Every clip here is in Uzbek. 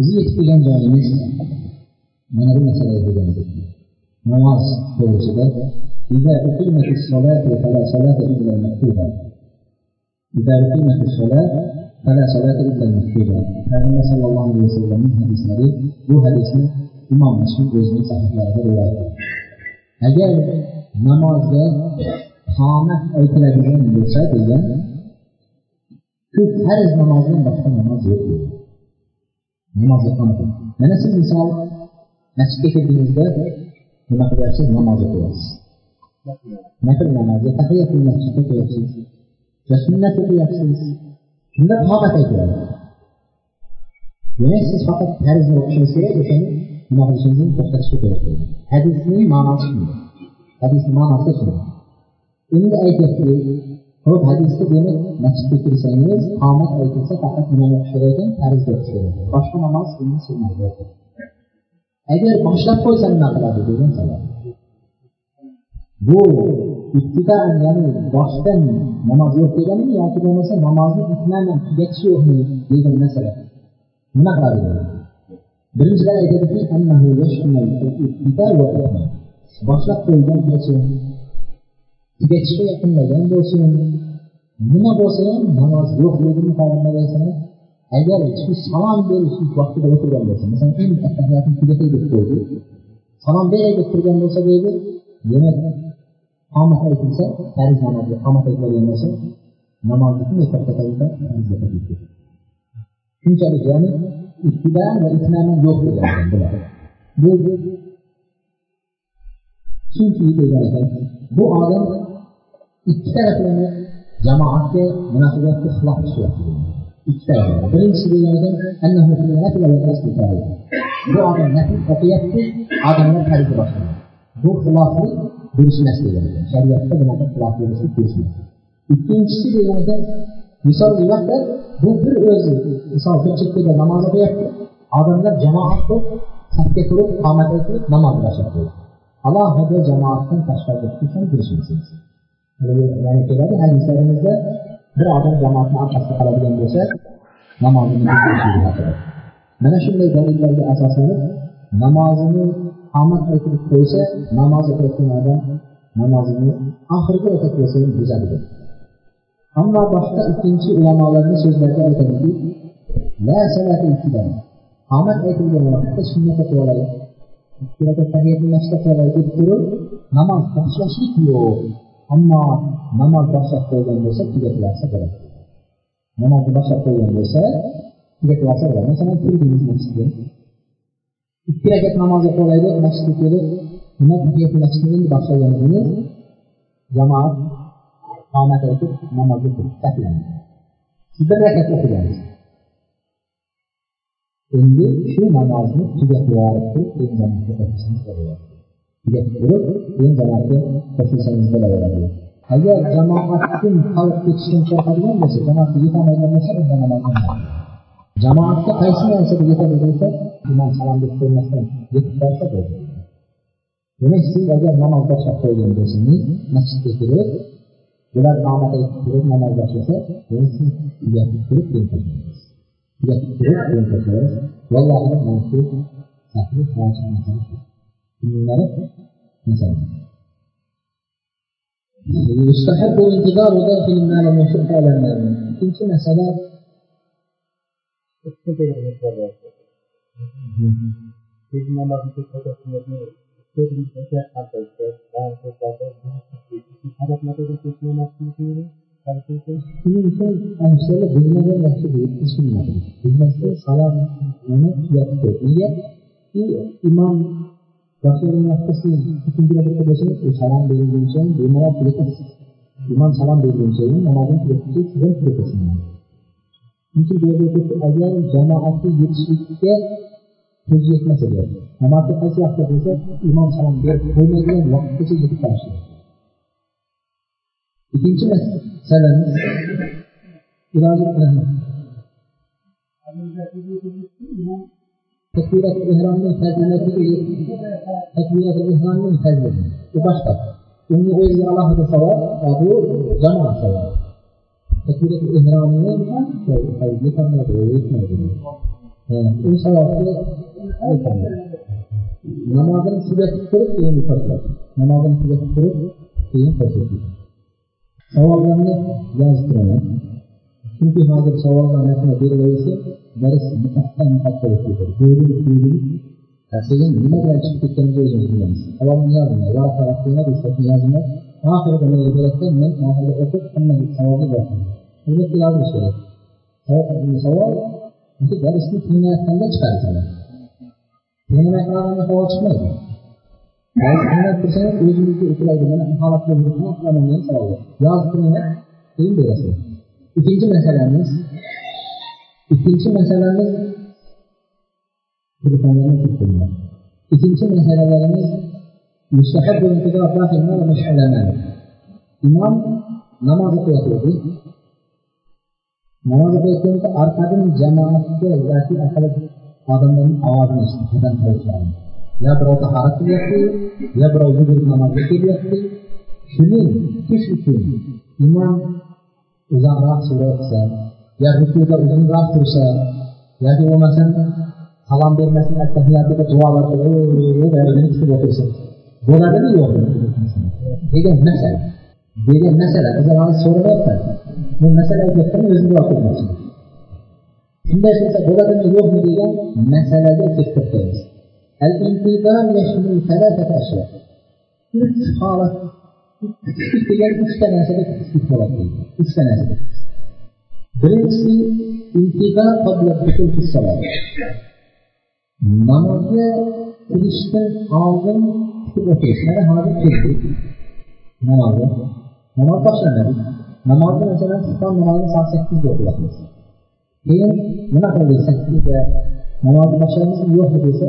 bizni yetib kelgan joyimiz mana bu masalaga kelgandik namoz to'g'risida إذا أقيمت الصلاة فلا صلاة إلا المكتوبة إذا أقيمت الصلاة فلا صلاة إلا المكتوبة هذا صلى الله عليه وسلم من حديث حديث bu hadisni imom muslim o'zining sahihlarida rivoyat qildi agar namozga qomat aytiladigan bo'lsa degan shu farz namozdan boshqa namoz yo'q deydi Namoz o'qimadi. Mana siz misol masjidga kirdingizda nima qilyapsiz? Namoz o'qiyapsiz. Nafl namozga tahiyatul masjid o'qiyapsiz va sunnat o'qiyapsiz. Shunda qomat aytiladi demak siz faqat farzni o'qishingiz kerak o'shani nima qilishingizni to'xtatishga kerak bo'ldi hadisning ma'nosi shunday. Hadisni ma'nosi shunday. Endi aytyapti ho'p hadisda demak masjidga kirsangiz qomat aytilsa faqat nimani o'qish ekan farz deb kerak boshqa namoz bunga sunnatga agar boshlab qo'ysa nima qiladi degan savol bu ibtidoan ya'ni boshdan namoz yo'q deganmi yoki bo'lmasa namozni itmaman tugatish yo'qmi degan masala. Nima qiladi birinchidan aytadiki boshlab qo'ygan tugatishga yaqinlagan bo'lsin nima bo'lsa ham namoz yo'qligini payg'ambar agar shu salom berish vaqtida o'tirgan bo'lsa masalan eng attahiyatni tugatay deb qo'ydi salom beray deb turgan bo'lsa deydi demak qomat aytilsa farz namozga qomat aytiladigan bo'lsa namozni shunday to'xtatadi shunchalik ya'ni ibtida va itmani yo'q degan bular. Bu chunki degan ekan bu odam ikki taraflama jamoatga nima qilyapti xilof qilyapti ikki taraflama birinchisi degan ekan bu odam nafl o'qiyapti odamlar farzi boshlaydi bu xilofli durustmas degan ekan shariatda bunaqa xilof bo'lishi durustmas ikkinchisi degan ekan misol u yoqda bu bir o'zi misol bir chekkada namoz o'qiyapti odamlar jamoat bo'lib safga turib qomat aytib namoz boshlab qo'ydi alohida jamoatdan tashqarida turib ham kirishmaysiz ya'ni keladi hadislarimizda bir odam jamoatni orqasida qoladigan bo'lsa namozini mana shunday dalillarga asoslanib namozini qomat aytilib qo'ysa namoz o'qiyotgan odam namozini oxirgi rakat bo'lsa buzadi. Ammo boshqa ikkinchi ulamolarni so'zlarida aytadiki qomat aytilgan vaqtda sunnat o'qib oladi. Ikki rakat tahiyatni mashlab olay deb turib namoz boshlashlik yo'q. Ammo namoz boshlab qo'ygan bo'lsa tugatlarsa bo'ladi. Namozni boshlab qo'ygan bo'lsa tugatlarsa bo'ladi. Masalan kirdingiz masjidga. Ikki rakat namoz o'qib olay masjidga kelib nima tahiyat masjidni endi boshlagan edingiz jamoat qomat aytib namozga saklandi siz bir rakat o'qigansiz. Endi shu namozni tugatib yuborib turib deb turib keyin jamoatga qo'shilsangiz bo'laveradi. Agar jamoatdan qolib ketishdan qo'rqadigan bo'lsa jamoatga yetolmaydigan bo'lsa unda namoz jamoatga qaysi narsaga yetadi bo'lsa imom salom deb qo'ymasdan yetib borsa bo'ldi demak siz agar namoz boshlab qo'ygan bo'lsangiz masjidga kirib bular qomat aytib turib namoz boshlasa keyin siz tugatib turib uyatib turib keyin المرض مثلا يعني يستحب انتظار داخل ما لم يشق على المرض لكن في مسألات سيدنا مريم في خطوة النبي سيدنا فتاة حتى الشيخ قال في خطوة حدث مثلا في سنة نفسه يمكن أن يسأل بالنظر نفسه باسم الله بالنسبة صلاة ونفس وقتية في إمام. Imom boshlangan vaqtda siz ikkinchi rakatda bo'lsangiz u salom berilguncha bemalol tugatasiz imom salom berguncha namozni tugatguncha siz ham tugatasiz chunki bu yerda agar jamoatga yetishlikka ko'z yetmasa namozga qaysi vaqtda bo'lsa imom salom berib qo'ymaydigan vaqtgacha yetib qolishdi ikkinchi masalamiz takbirat ehromning fazilatiga takbirat ehromning fazilati u boshqa. Uni o'ziga alohida savol bu jamoa savob takbirat ehromni u savobni namozini tugatib turib keyin yuqoriladi namozini tugatib turib keyin savollarni yozib turaman. Chunki hozir savollar narsa berilaversa dars muqaddam muqaddam bo'lib ketadi bo'yinib bo'yinib sekin nima bilan chiqib ketganimizni o'zimiz bilamiz. Savolni yozinglar varaqqa qilinglar ruxsatni yozinglar oxirida nima bo'ladida men oxirida o'qib hamma savolga boraman albatta yozish kerak savol darsni tinglayotganda chiqarishadi tinglamay qolganda savol chiqmaydi. Tinglab tursangiz o'zingizga uxlaydi mana shu holatda yuribman qilaman degan savol. Yozib turinglar keyin berasizlar ikkinchi masalamiz ikkinchi masalamiz ikkinchi masalalarimiz imom namoz o'qiyotgandi namoz o'qiyotganda orqadan jamoatga yoki odamlarni ovozini eshitib qadam yo birov tahorat qilyapti yo birov yugurib namozga kelyapti shuni kutish uchun imom uzoqroq sura o'qisa ya rükuda uzunroq tursa yoki bo'lmasam salom bermasdan attahiyatida duo daligini kutib o'tirsa bo'ladimi yo'qmi degan masala degan masala bizlar hozir so'ramayapman bu masala aytyapman o'zimga olib ketmoqchi shunday qilsa bo'ladimi yo'qmi degan masalaga kelib to'xtaymiz uch holat degan uchta narsaga bo'ladi uchta narsaga deydi uchta narsada birinchisi intizor namozga kirishdan oldin kutib o'tirish mana hozir keldik namozga namoz boshlanadi. Namozni masalan xufton namozini soat sakkizda o'qiyapmiz keyin nima qildik sakkizda namozni boshlamizmi yo'qmi desa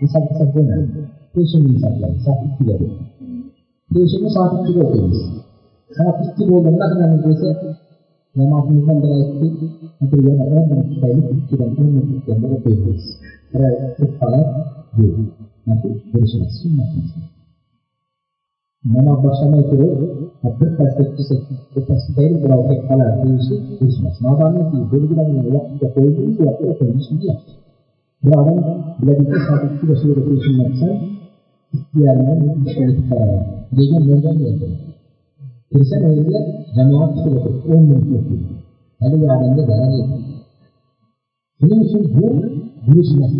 hisob qilsak bo'lmaydi. Peshinni hisoblaymiz. Soat ikkiga peshinni soat ikkiga o'qiymiz soat ikki bo'ldi nima qilamiz desa namozimizdan bir aytdik yana o'n minut kutaylik ikkidan o'n minut kutganda o'qiymiz ko'p holat yo'q bo'lishimiz sunnat namoz boshlamay turib birpasda birpasda birov kelib qolar deyishlik deyishmas modomiki belgilangan vaqtga qo'yildi shu vaqtda o'qiymiz yaxshi bir odam biladiki soat ikkida suvga kirishimdan qilsam ikki yarimdan ishga yetib qolaman degan bo'lgan kirsa o'ziga jamoat chiqib o'tiribdi o'n ming o'qiydi haligi odamga zarar yo'q shuning uchun bu buyurishmas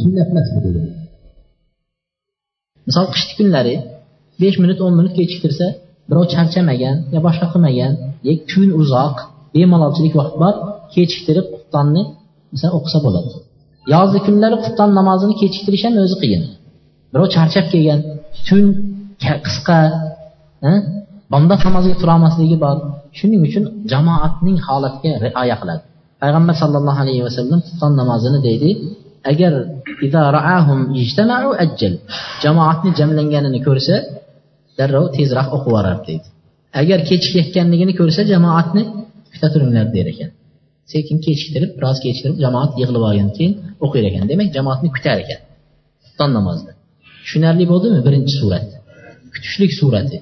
sunnat emas bu degan misol qishki kunlari besh minut o'n minut kechiktirsa birov charchamagan yo boshqa qilmagan yo kun uzoq bemalolchilik vaqt bor kechiktirib xuftonni masalan o'qisa bo'ladi yozgi kunlari qutton namozini kechiktirish ham o'zi qiyin birov charchab kelgan tun qisqa bomdod namoziga turolmasligi bor. Shuning uchun jamoatning holatiga rioya qiladi. Payg'ambar sallallohu alayhi vasallam xufton namozini deydi. Agar jamoatni jamlanganini ko'rsa darrov tezroq o'qib yuborar deydi. Agar kechikayotganligini ko'rsa jamoatni kuta turinglar der ekan. Sekin kechiktirib biroz kechiktirib jamoat yig'ilib olgandan keyin o'qir ekan. Demak jamoatni kutar ekan xufton namozida tushunarli bo'ldimi birinchi surat? Kutishlik surati.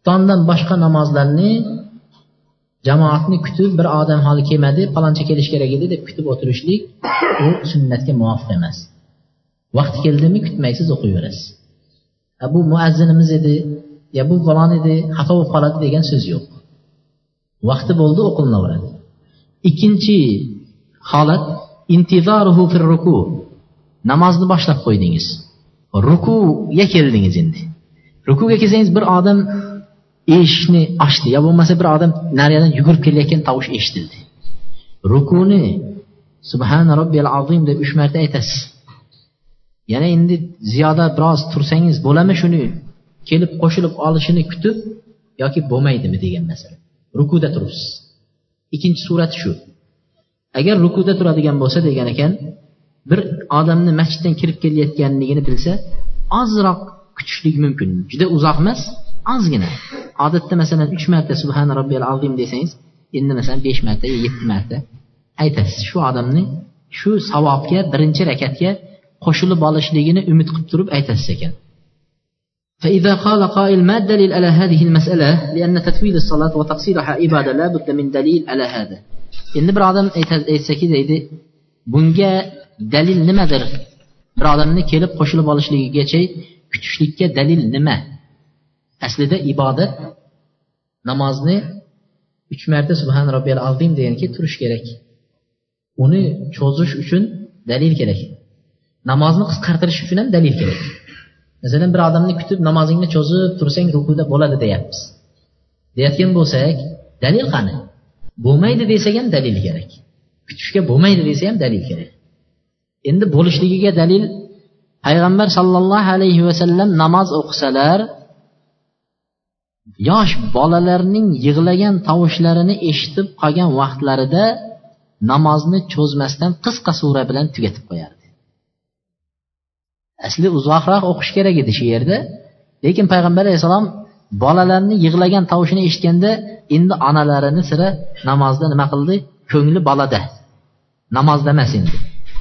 Xuftondan boshqa namozlarni jamoatni kutib bir odam hali kelmadi palonchi kelish kerak edi deb kutib o'tirishlik u sunnatga muvofiq emas. Vaqti keldimi kutmaysiz o'qiyverasiz. Bu muazzinimiz edi yo bu falon edi xato bo'lib qoladi degan so'z yo'q. Vaqti bo'ldi o'qilinaveradi ikkinchi holat intizoruhu fir ruku. Namozni boshlab qo'ydingiz. Rukuga keldingiz endi. Rukuga kelsangiz bir odam eshikni ochdi. Yo bo'lmasa bir odam nariyadan yugurib kelayotgan tovush eshitildi. Rukuni subhana robbiyal azim deb uch marta aytasiz. Yana endi ziyoda biroz tursangiz bo'ladimi shuni kelib qo'shilib olishini kutib yoki bo'lmaydimi degan masala. Rukuda turibsiz. Ikkinchi surati shu. Agar rukuda turadigan bo'lsa degan ekan bir odamni masjiddan kirib kelayotganligini bilsa ozroq kutishlik mumkin. Juda uzoq emas ozgina odatda masalan uch marta subhana robbiyal azim desangiz endi masalan besh marta yo yetti marta aytasiz shu odamni shu savobga birinchi rakatga qo'shilib olishligini umid qilib turib aytasiz ekan فإذا قال قائل ما الدليل على هذه المسألة لأن تفويض الصلاة وتقصيرها عبادة لا بد من دليل على هذا endi bir odam aytsaki deydi bunga dalil nimadir bir odamni kelib qo'shilib olishligigacha kutishlikka dalil nima Aslida ibodat namozni uch marta subhan robbiyal azim deganki turish kerak. Uni cho'zish uchun dalil kerak. Namozni qisqartirish uchun ham dalil kerak. Masalan bir odamni kutib namozingni cho'zib tursang rukuda bo'ladi deyapmiz. Deyayotgan bo'lsak dalil qani? Bo'lmaydi desak ham dalil kerak. Kutishga bo'lmaydi desa ham dalil kerak. Endi bo'lishligiga dalil payg'ambar sollallohu alayhi vasallam namoz o'qisalar yosh bolalarning yig'lagan tovushlarini eshitib qolgan vaqtlarida namozni cho'zmasdan qisqa sura bilan tugatib qo'yardi. Asli uzoqroq o'qish kerak edi shu yerda lekin payg'ambar alayhissalom bolalarni yig'lagan tovushini eshitganda endi onalarini sira namozda nima qildi? Ko'ngli bolada. Namozda emas endi.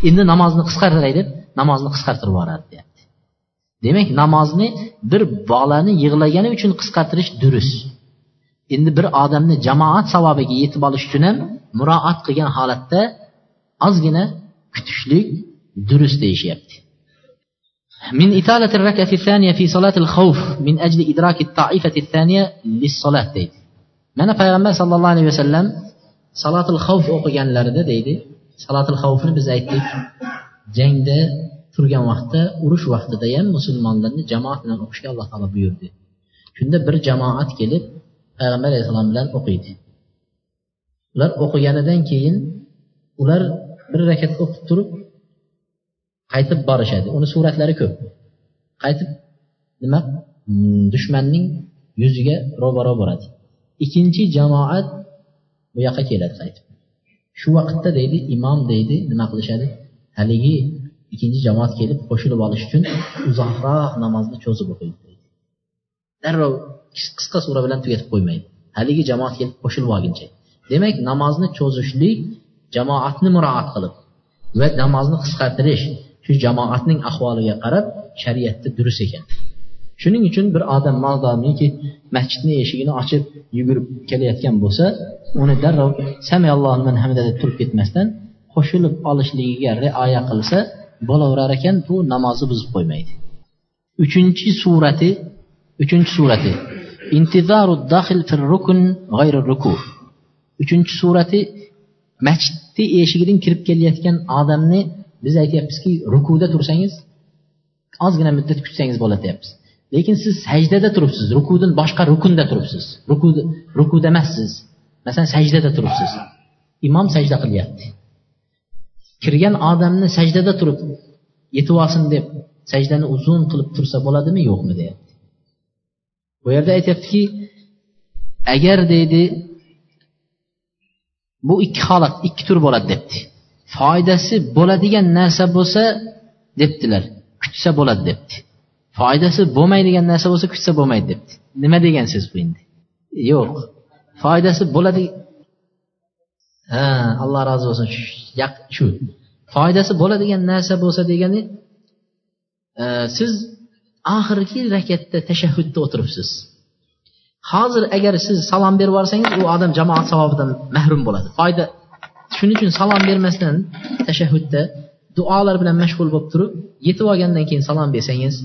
Endi namozni qisqartiray deb namozni qisqartirib yuboradi deyapti demak namozni bir bolani yig'lagani uchun qisqartirish durust endi bir odamni jamoat savobiga yetib olish uchun ham muroat qilgan holatda ozgina kutishlik durust deyishyapti من إطالة الركعة الثانية في صلاة الخوف من أجل إدراك الطائفة الثانية للصلاة deydi mana payg'ambar sallallohu alayhi vasallam salotil xavf o'qiganlarida deydi salotil xavfni biz aytdik jangda turgan vaqtda urush vaqtida ham musulmonlarni jamoat bilan o'qishga alloh taolo buyurdi. Shunda bir jamoat kelib payg'ambar alayhissalom bilan o'qiydi. Ular o'qiganidan keyin ular bir rakat o'qib turib qaytib borishadi. Uni suratlari ko'p. Qaytib nima? Dushmanning yuziga ro'baro boradi ikkinchi jamoat bu yoqqa keladi qaytib. Shu vaqtda deydi imom deydi nima qilishadi? Haligi ikkinchi jamoat kelib qo'shilib olish uchun uzoqroq namozni cho'zib o'qiydi. Darrov qisqa sura bilan tugatib qo'ymaydi. Haligi jamoat kelib qo'shilib olguncha demak namozni cho'zishlik jamoatni muroat qilib va namozni qisqartirish shu jamoatning ahvoliga qarab shariatda durust ekan. Shuning uchun bir odam modomiki masjidni eshigini ochib yugurib kelayotgan bo'lsa uni darrov hamida deb turib ketmasdan qo'shilib olishligiga rioya qilsa bo'laverar ekan bu namozni buzib qo'ymaydi. Uchinchi surati uchinchi surati. Intizaru daxil fir rukun g'ayri ruku. Uchinchi surati masjidni eshigidan kirib kelayotgan odamni biz aytyapmizki rukuda tursangiz ozgina muddat kutsangiz bo'ladi deyapmiz lekin siz sajdada turibsiz rukudan boshqa rukunda turibsiz. Rukuda rukuda emassiz. Masalan sajdada turibsiz. Imom sajda qilyapti. Kirgan odamni sajdada turib yetib olsin deb sajdani uzun qilib tursa bo'ladimi? Yo'qmi deyapti. Bu yerda aytyaptiki agar deydi bu ikki holat ikki tur bo'ladi debdi. Foydasi bo'ladigan narsa bo'lsa debdilar kutsa bo'ladi debdi. Foydasi bo'lmaydigan narsa bo'lsa kutsa bo'lmaydi debdi. Nima degan so'z bu endi? Yo'q. Foydasi bo'ladi ha alloh rozi bo'lsin. Shu foydasi bo'ladigan narsa bo'lsa degani e, siz oxirgi rakatda tashahhudda o'tiribsiz. Hozir agar siz salom berib yuborsangiz u odam jamoat savobidan mahrum bo'ladi. Foyda shuning uchun salom bermasdan tashahhudda duolar bilan mashg'ul bo'lib turib yetib olgandan keyin salom bersangiz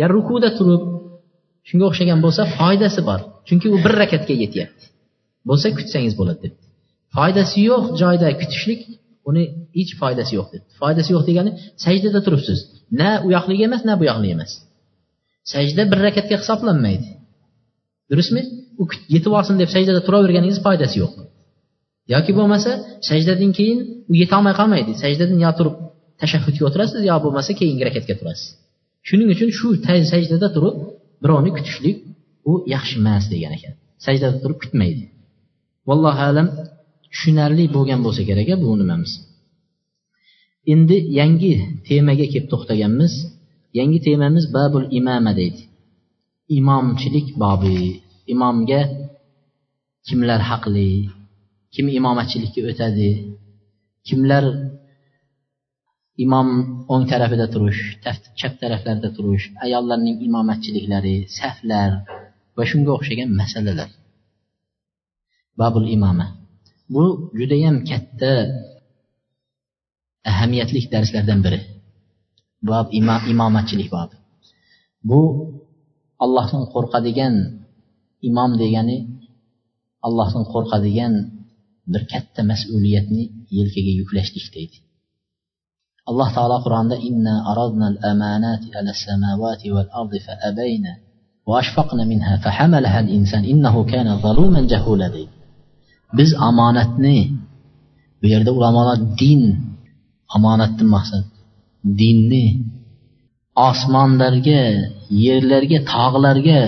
ya rukuda turib shunga o'xshagan bo'lsa foydasi bor. Chunki u bir rakatga yetyapti. Bo'lsa kutsangiz bo'ladi debdi. Foydasi yo'q joyda kutishlik uni hech foydasi yo'q deb. Foydasi yo'q degani sajdada turibsiz. Na u yoqligi emas na bu yoqligi emas. Sajda bir rakatga hisoblanmaydi. Durustmi? U yetib olsin deb sajdada turaverganingiz foydasi yo'q. Yoki bo'lmasa sajdadan keyin u yetolmay qolmaydi. Sajdadan yo turib tashahhudga o'tirasiz yo bo'lmasa keyingi rakatga turasiz. Shuning uchun shu sajdada turib birovni kutishlik u yaxshi emas degan ekan. Sajdada turib kutmaydi. Vallohu alam. Tushunarli bo'lgan bo'lsa kerak bu nimamiz? Endi yangi temaga kelib to'xtaganmiz. Yangi temamiz babul imama deydi. Imomchilik bobi. Imomga kimlar haqli? Kim imomatchilikka o'tadi? Kimlar imom o'ng tarafida turish chap taraflarda turish ayollarning imomatchiliklari saflar va shunga o'xshagan masalalar. Babul imoma bu judayam katta ahamiyatli darslardan biri. Bob imomatchilik bobi bu allohdan qo'rqadigan imom degani allohdan qo'rqadigan bir katta mas'uliyatni yelkaga yuklashlik deydi. Alloh taolo qur'onda inna aradna al-amanati ala samawati wal ardi fa abayna va ashfaqna minha fa hamalaha al-insan innahu kana zaluman jahula deydi. Biz omonatni bu yerda ulamolar din omonatdan maqsad dinni osmonlarga yerlarga tog'larga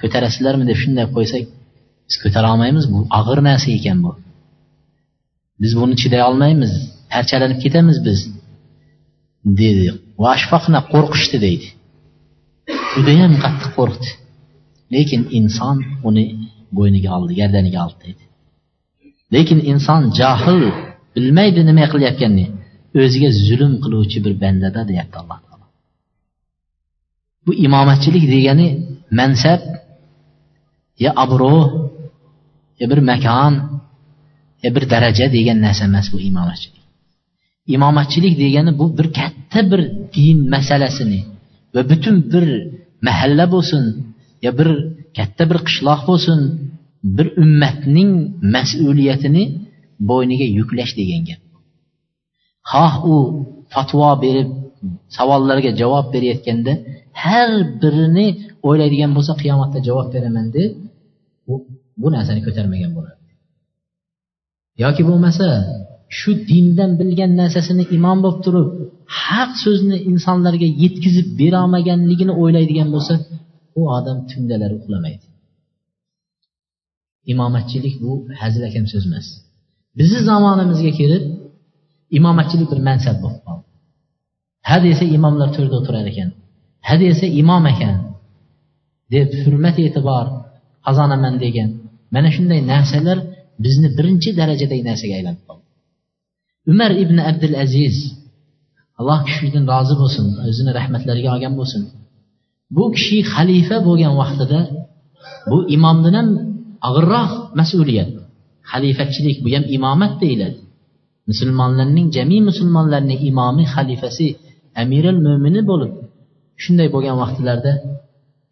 ko'tarasizlarmi deb shunday qo'ysak biz ko'tara olmaymiz bu og'ir narsa ekan bu. Biz buni chiday olmaymiz parchalanib ketamiz biz. Dedi. Vashfaqna qo'rqishdi deydi. Judayam qattiq qo'rqdi. Lekin inson uni bo'yniga oldi gardaniga oldi deydi. Lekin inson johil bilmaydi nima qilayotganini o'ziga zulm qiluvchi bir bandada deyapti alloh taolo. Bu imomatchilik degani mansab yo obro' yo bir makon yo bir daraja degan narsa emas bu imomatchilik. Imomatchilik degani bu bir katta bir din masalasini va butun bir mahalla bo'lsin yo bir katta bir qishloq bo'lsin bir ummatning mas'uliyatini bo'yniga yuklash degan gap. Xoh u fatvo berib savollarga javob berayotganda har birini o'ylaydigan bo'lsa qiyomatda javob beraman deb u bu narsani ko'tarmagan bo'ladi yoki bo'lmasa shu dindan bilgan narsasini imom bo'lib turib haq so'zni insonlarga yetkazib berolmaganligini o'ylaydigan bo'lsa u odam tundalari uxlamaydi. Imomatchilik bu hazilakam so'z emas. Bizni zamonimizga kelib imomatchilik bir mansab bo'lib qoldi. Ha desa imomlar to'rda o'tirar ekan ha desa imom ekan deb hurmat e'tibor qozonaman degan mana shunday narsalar bizni birinchi darajadagi narsaga aylanib qoldi. Umar ibn abdul aziz alloh kishidan rozi bo'lsin o'zini rahmatlariga olgan bo'lsin. Bu kishi xalifa bo'lgan vaqtida bu imomdan ham og'irroq mas'uliyat. Xalifachilik bu ham imomat deyiladi. Musulmonlarning jami musulmonlarning imomi xalifasi amiril mo'mini bo'lib shunday bo'lgan vaqtlarda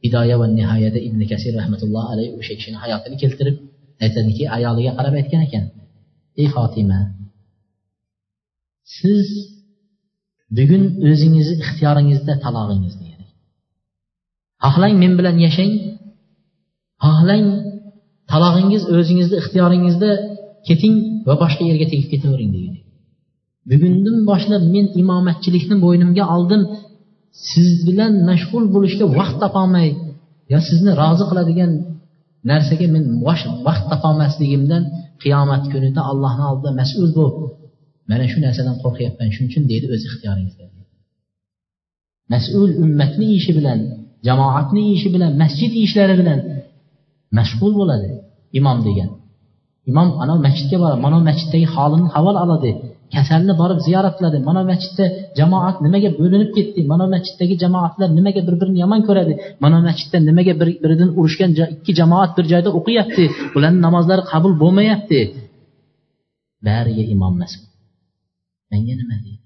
hidoya va nihoyada ibn kasir rahmatullohi alayhi o'sha kishini hayotini keltirib aytadiki ayoliga qarab aytgan ekan ey fotima siz bugun o'zingizni ixtiyoringizda talog'ingiz xohlang men bilan yashang xohlang talog'ingiz o'zingizni ixtiyoringizda keting va boshqa yerga tegib ketavering degan bugundan boshlab men imomatchilikni bo'ynimga oldim. Siz bilan mashg'ul bo'lishga vaqt topolmay yo sizni rozi qiladigan narsaga men vaqt topolmasligimdan qiyomat kunida allohni oldida mas'ul bo'lib mana shu narsadan qo'rqyapman shuning uchun deydi o'z ixtiyoringizda. Mas'ul ummatni ishi bilan jamoatni ishi bilan masjid ishlari bilan mashg'ul bo'ladi. Imom degan. Imom ana masjidga boradi. Mana masjiddagi holini havol oladi. Kasalni borib ziyorat qiladi. Mana masjidda jamoat nimaga bo'linib ketdi? Mana masjiddagi jamoatlar nimaga bir birini yomon ko'radi? Mana masjidda nimaga bir biridan urushgan ikki jamoat bir joyda o'qiyapti? Ularni namozlari qabul bo'lmayapti. Bariga imom mas'ul menga nima deydi?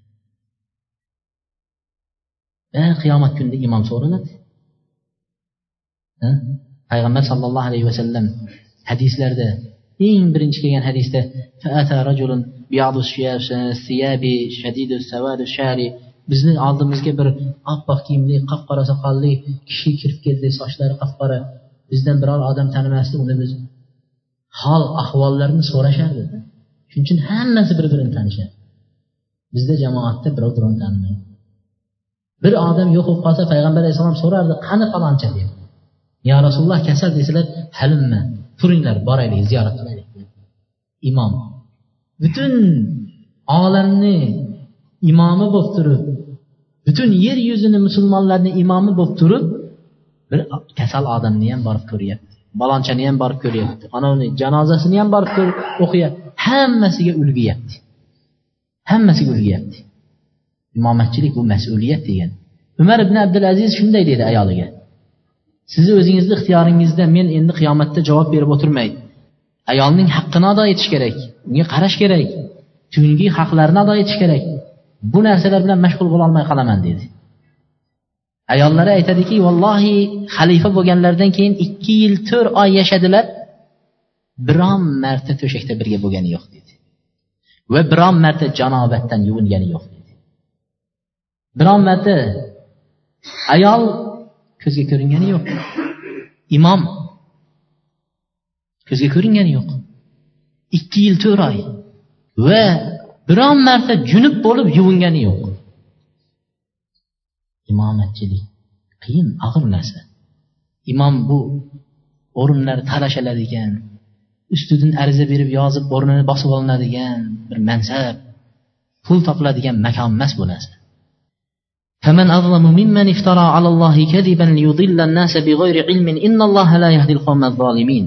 Qiyomat kunida imom so'raladi payg'ambar sollallohu alayhi vasallam hadislarda eng birinchi kelgan hadisda bizni oldimizga bir oppoq kiyimli qop qora soqolli kishi kirib keldi sochlari qop qora bizdan biror odam tanimasdi uni biz. Hol ahvollarni so'rashardi. Shuning uchun hammasi bir birini tanishadi. Bizda jamoatda birov birovni tanimaydi bir odam yo'q bo'lib qolsa payg'ambar alayhissalom so'rardi qani faloncha deydi yo rasululloh kasal desalar halimma turinglar boraylik ziyorat qilaylik imom. Butun olamni imomi bo'lib turib butun yer yuzini musulmonlarni imomi bo'lib turib bir kasal odamni ham borib ko'ryapti. Balonchani ham borib ko'ryapti. Anavni janozasini ham borib o'qiyapti. Hammasiga ulguyapti. Hammasiga ulguyapti. Imomatchilik bu mas'uliyat degan. Umar ibn abdulaziz shunday dedi ayoliga. Sizni o'zingizni ixtiyoringizda men endi qiyomatda javob berib o'tirmay ayolning haqqini ado etish kerak unga qarash kerak tungi haqlarini ado etish kerak bu narsalar bilan mashg'ul bo'lolmay qolaman dedi. Ayollari aytadiki vallohi xalifa bo'lganlaridan keyin ikki yil to'rt oy yashadilar biron marta to'shakda birga bo'lgani yo'q dedi. Va biron marta janobatdan yuvingani yo'q dedi. Biron marta ayol ko'zga ko'ringani yo'q. Imom ko'zga ko'ringani yo'q. Ikki yil to'rt oy va biron marta junub bo'lib yuvingani yo'q. Imomatchilik qiyin og'ir narsa. Imom bu o'rinlar talashiladigan ustidan ariza berib yozib o'rnini bosib olinadigan bir mansab pul topiladigan makon emas bu narsa. فمن أظلم ممن افترى على الله كذبا ليضل الناس بغير علم إن الله لا يهدي القوم الظالمين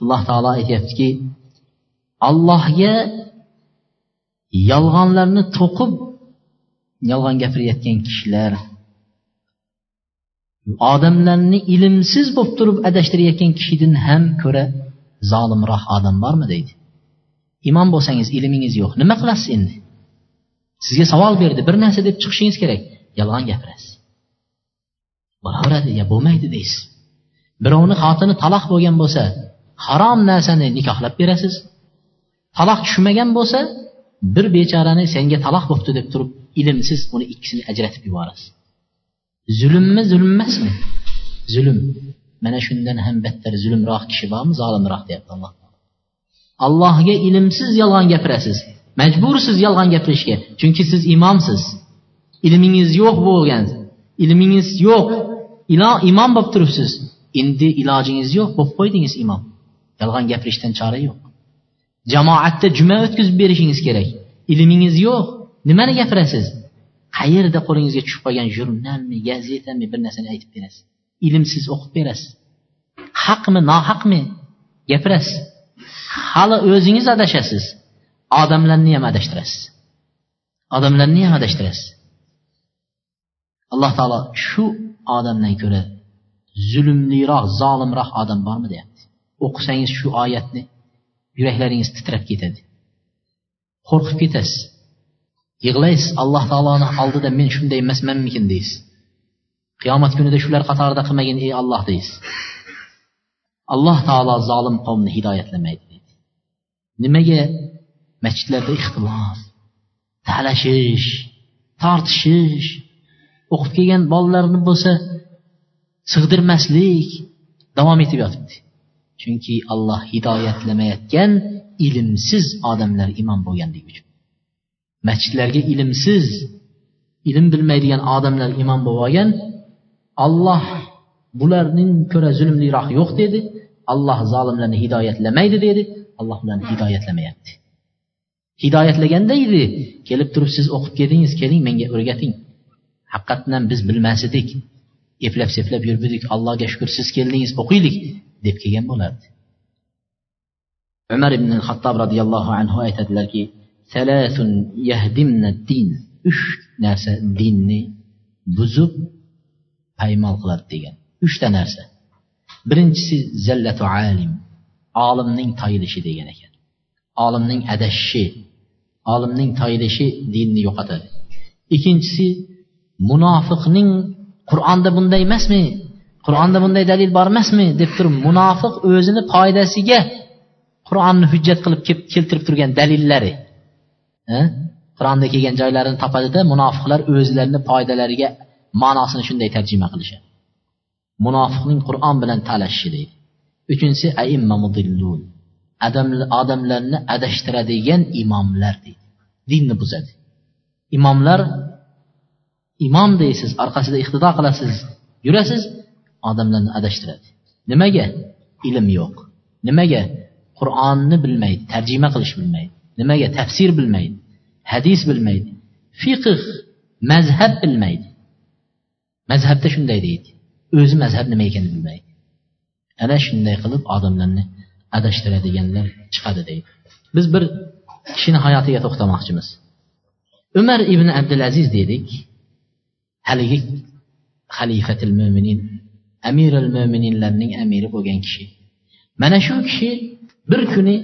alloh taolo aytyaptiki allohga yolg'onlarni to'qib yolg'on gapirayotgan kishilar odamlarni ilmsiz bo'lib turib adashtirayotgan kishidan ham ko'ra zolimroq odam bormi deydi imom bo'lsangiz ilmingiz yo'q nima qilasiz endi sizga savol berdi bir narsa deb chiqishingiz kerak Yolg'on gapirasiz. Bo'laveradi ya bo'lmaydi deysiz. Birovni xotini taloq bo'lgan bo'lsa harom narsani nikohlab berasiz. Taloq tushmagan bo'lsa bir bechorani senga taloq bo'libdi deb turib ilmsiz uni ikkisini ajratib yuborasiz. Zulmmi zulm emasmi zulm. Mana shundan ham battar zulmroq kishi bormi? Zolimroq deyapti alloh allohga ilmsiz yolg'on gapirasiz majbursiz yolg'on gapirishga chunki siz imomsiz. Ilmingiz yo'q bo'lgan. Ilmingiz yo'q. Imom bo'lib turibsiz. Endi ilojingiz yo'q bo'lib qo'ydingiz imom. Yolg'on gapirishdan chora yo'q. Jamoatda juma o'tkazib berishingiz kerak. Ilmingiz yo'q. Nimani gapirasiz? Qayerda qo'lingizga tushib qolgan jurnalmi gazetami bir narsani aytib berasiz. Ilmsiz o'qib berasiz. Haqmi nohaqmi? Gapirasiz. Hali o'zingiz adashasiz. Odamlarni ham adashtirasiz. Odamlarni ham adashtirasiz. Alloh taolo shu odamdan ko'ra zulmliroq zolimroq odam bormi deyapti o'qisangiz shu oyatni yuraklaringiz titrab ketadi qo'rqib ketasiz yig'laysiz alloh taoloni oldida men shunday emasmanmikin deysiz qiyomat kunida shular qatorida qilmagin ey olloh deysiz alloh taolo zolim qavmni hidoyatlamaydi deydi nimaga masjidlarda ixtilof talashish tortishish o'qib kelgan bolalarni bo'lsa sig'dirmaslik davom etib yotibdi. Chunki alloh hidoyatlamayotgan ilmsiz odamlar imom bo'lganligi uchun. Masjidlarga ilmsiz ilm bilmaydigan odamlar imom bo'lib olgan olloh bularning ko'ra zulmliroq yo'q dedi. Alloh zolimlarni hidoyatlamaydi dedi. Alloh ularni hidoyatlamayapti. Hidoyatlaganda edi kelib turib siz o'qib keldingiz keling menga o'rgating. Haqiqatdan biz bilmas edik. Eplab seplab yuribdik allohga shukur siz keldingiz o'qiylik deb kelgan bo'lardi. Umar ibn xattob roziyallohu anhu aytadilarki uch narsa dinni buzib paymol qiladi degan. Uchta narsa. Birinchisi zallatu alim. Olimning toyilishi degan ekan. Olimning adashishi olimning toyilishi dinni yo'qotadi. Ikkinchisi munofiqning qur'onda bunday emasmi? Qur'onda bunday dalil bor emasmi? deb turib munofiq o'zini foydasiga qur'onni hujjat qilib keltirib turgan dalillari. Qur'onda kelgan joylarini topadida munofiqlar o'zlarini foydalariga ma'nosini shunday tarjima qilishadi. Munofiqning qur'on bilan talashishi deydi. Uchinchisi odamlarni adashtiradigan imomlar deydi. Dinni buzadi. Imomlar imom deysiz orqasida iqtido qilasiz yurasiz odamlarni adashtiradi. Nimaga? Ilm yo'q. Nimaga? Qur'onni bilmaydi tarjima qilish bilmaydi. Nimaga? Tafsir bilmaydi hadis bilmaydi fiqh mazhab bilmaydi. Mazhabda shunday deydi. O'zi mazhab nima ekanini bilmaydi. Ana shunday qilib odamlarni adashtiradiganlar chiqadi deydi. Biz bir kishini hayotiga to'xtamoqchimiz. Umar ibn abdulaziz dedik. Haligi xalifatil mo'minin amiril mo'mininlarning amiri bo'lgan kishi. Mana shu kishi bir kuni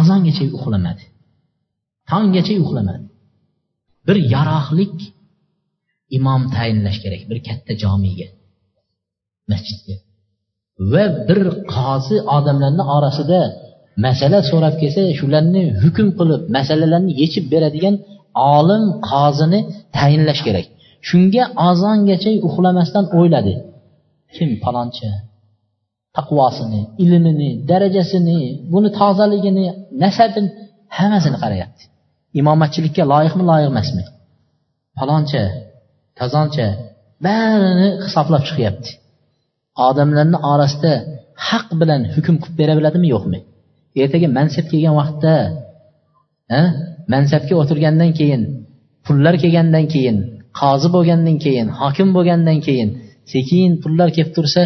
azongacha uxlamadi. Tonggacha uxlamadi. Bir yaroqlik imom tayinlash kerak bir katta jomiga masjidga. Va bir qozi odamlarni orasida masala so'rab kelsa shularni hukm qilib masalalarni yechib beradigan olim qozini tayinlash kerak. Shunga azongacha uxlamasdan o'yladi. Kim palonchi? Taqvosini ilmini darajasini buni tozaligini nasabini hammasini qarayapti. Imomatchilikka loyiqmi loyiq emasmi? Paloncha kazoncha barini hisoblab chiqyapti. Odamlarni orasida haq bilan hukm qilib bera biladimi yo'qmi? Ertaga mansab kelgan vaqtda mansabga o'tirgandan keyin pullar kelgandan keyin qozi bo'lgandan keyin hokim bo'lgandan keyin sekin pullar kelib tursa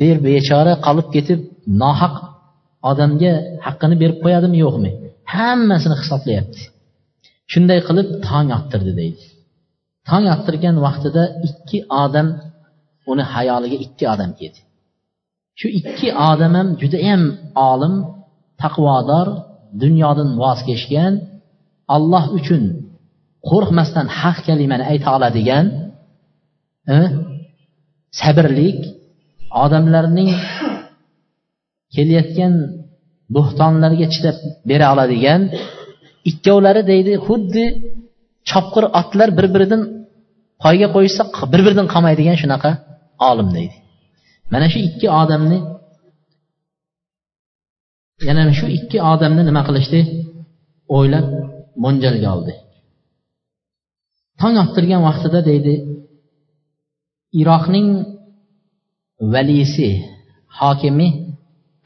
bir bechora qolib ketib nohaq odamga haqqini berib qo'yadimi yo'qmi? Hammasini hisoblayapti. Shunday qilib tong ottirdi deydi. Tong ottirgan vaqtida ikki odam uni hayoliga ikki odam keldi. Shu ikki odam ham judayam olim taqvodor dunyodan voz kechgan alloh uchun qo'rqmasdan haq kalimani ayta oladigan e, sabrlik odamlarning kelayotgan bo'xtonlarga chidab bera oladigan ikkovlari deydi xuddi chopqir otlar bir biridan poyga qo'yishsa bir biridan qolmaydigan shunaqa olim deydi. Mana shu ikki odamni yana shu ikki odamni nima qilishdi? O'ylab mo'ljalga oldi. Tong ottirgan vaqtida deydi iroqning valisi hokimi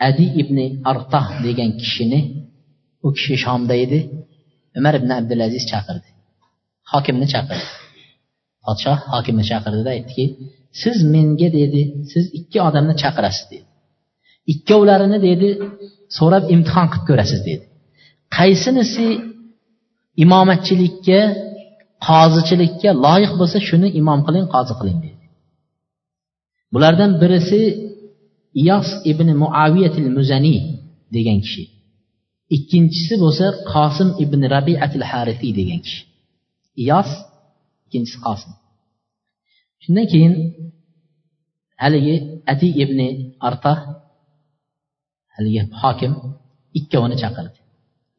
adi ibn artah degan kishini u kishi shomda edi umar ibn abdulaziz chaqirdi. Hokimni chaqirdi. Podshoh hokimni chaqirdida aytdiki siz menga dedi siz ikki odamni chaqirasiz dedi. Ikkovlarini dedi so'rab imtihon qilib ko'rasiz dedi. Qaysinisi imomatchilikka qozichilikka loyiq bo'lsa shuni imom qiling qozi qiling dedi. Bulardan birisi iyos ibn muaviyatil muzaniy degan kishi. Ikkinchisi bo'lsa qosim ibn rabiatil harifiy degan kishi. Iyos ikkinchisi qosim. Shundan keyin haligi ati ibn arta haligi hokim ikkovini chaqirdi.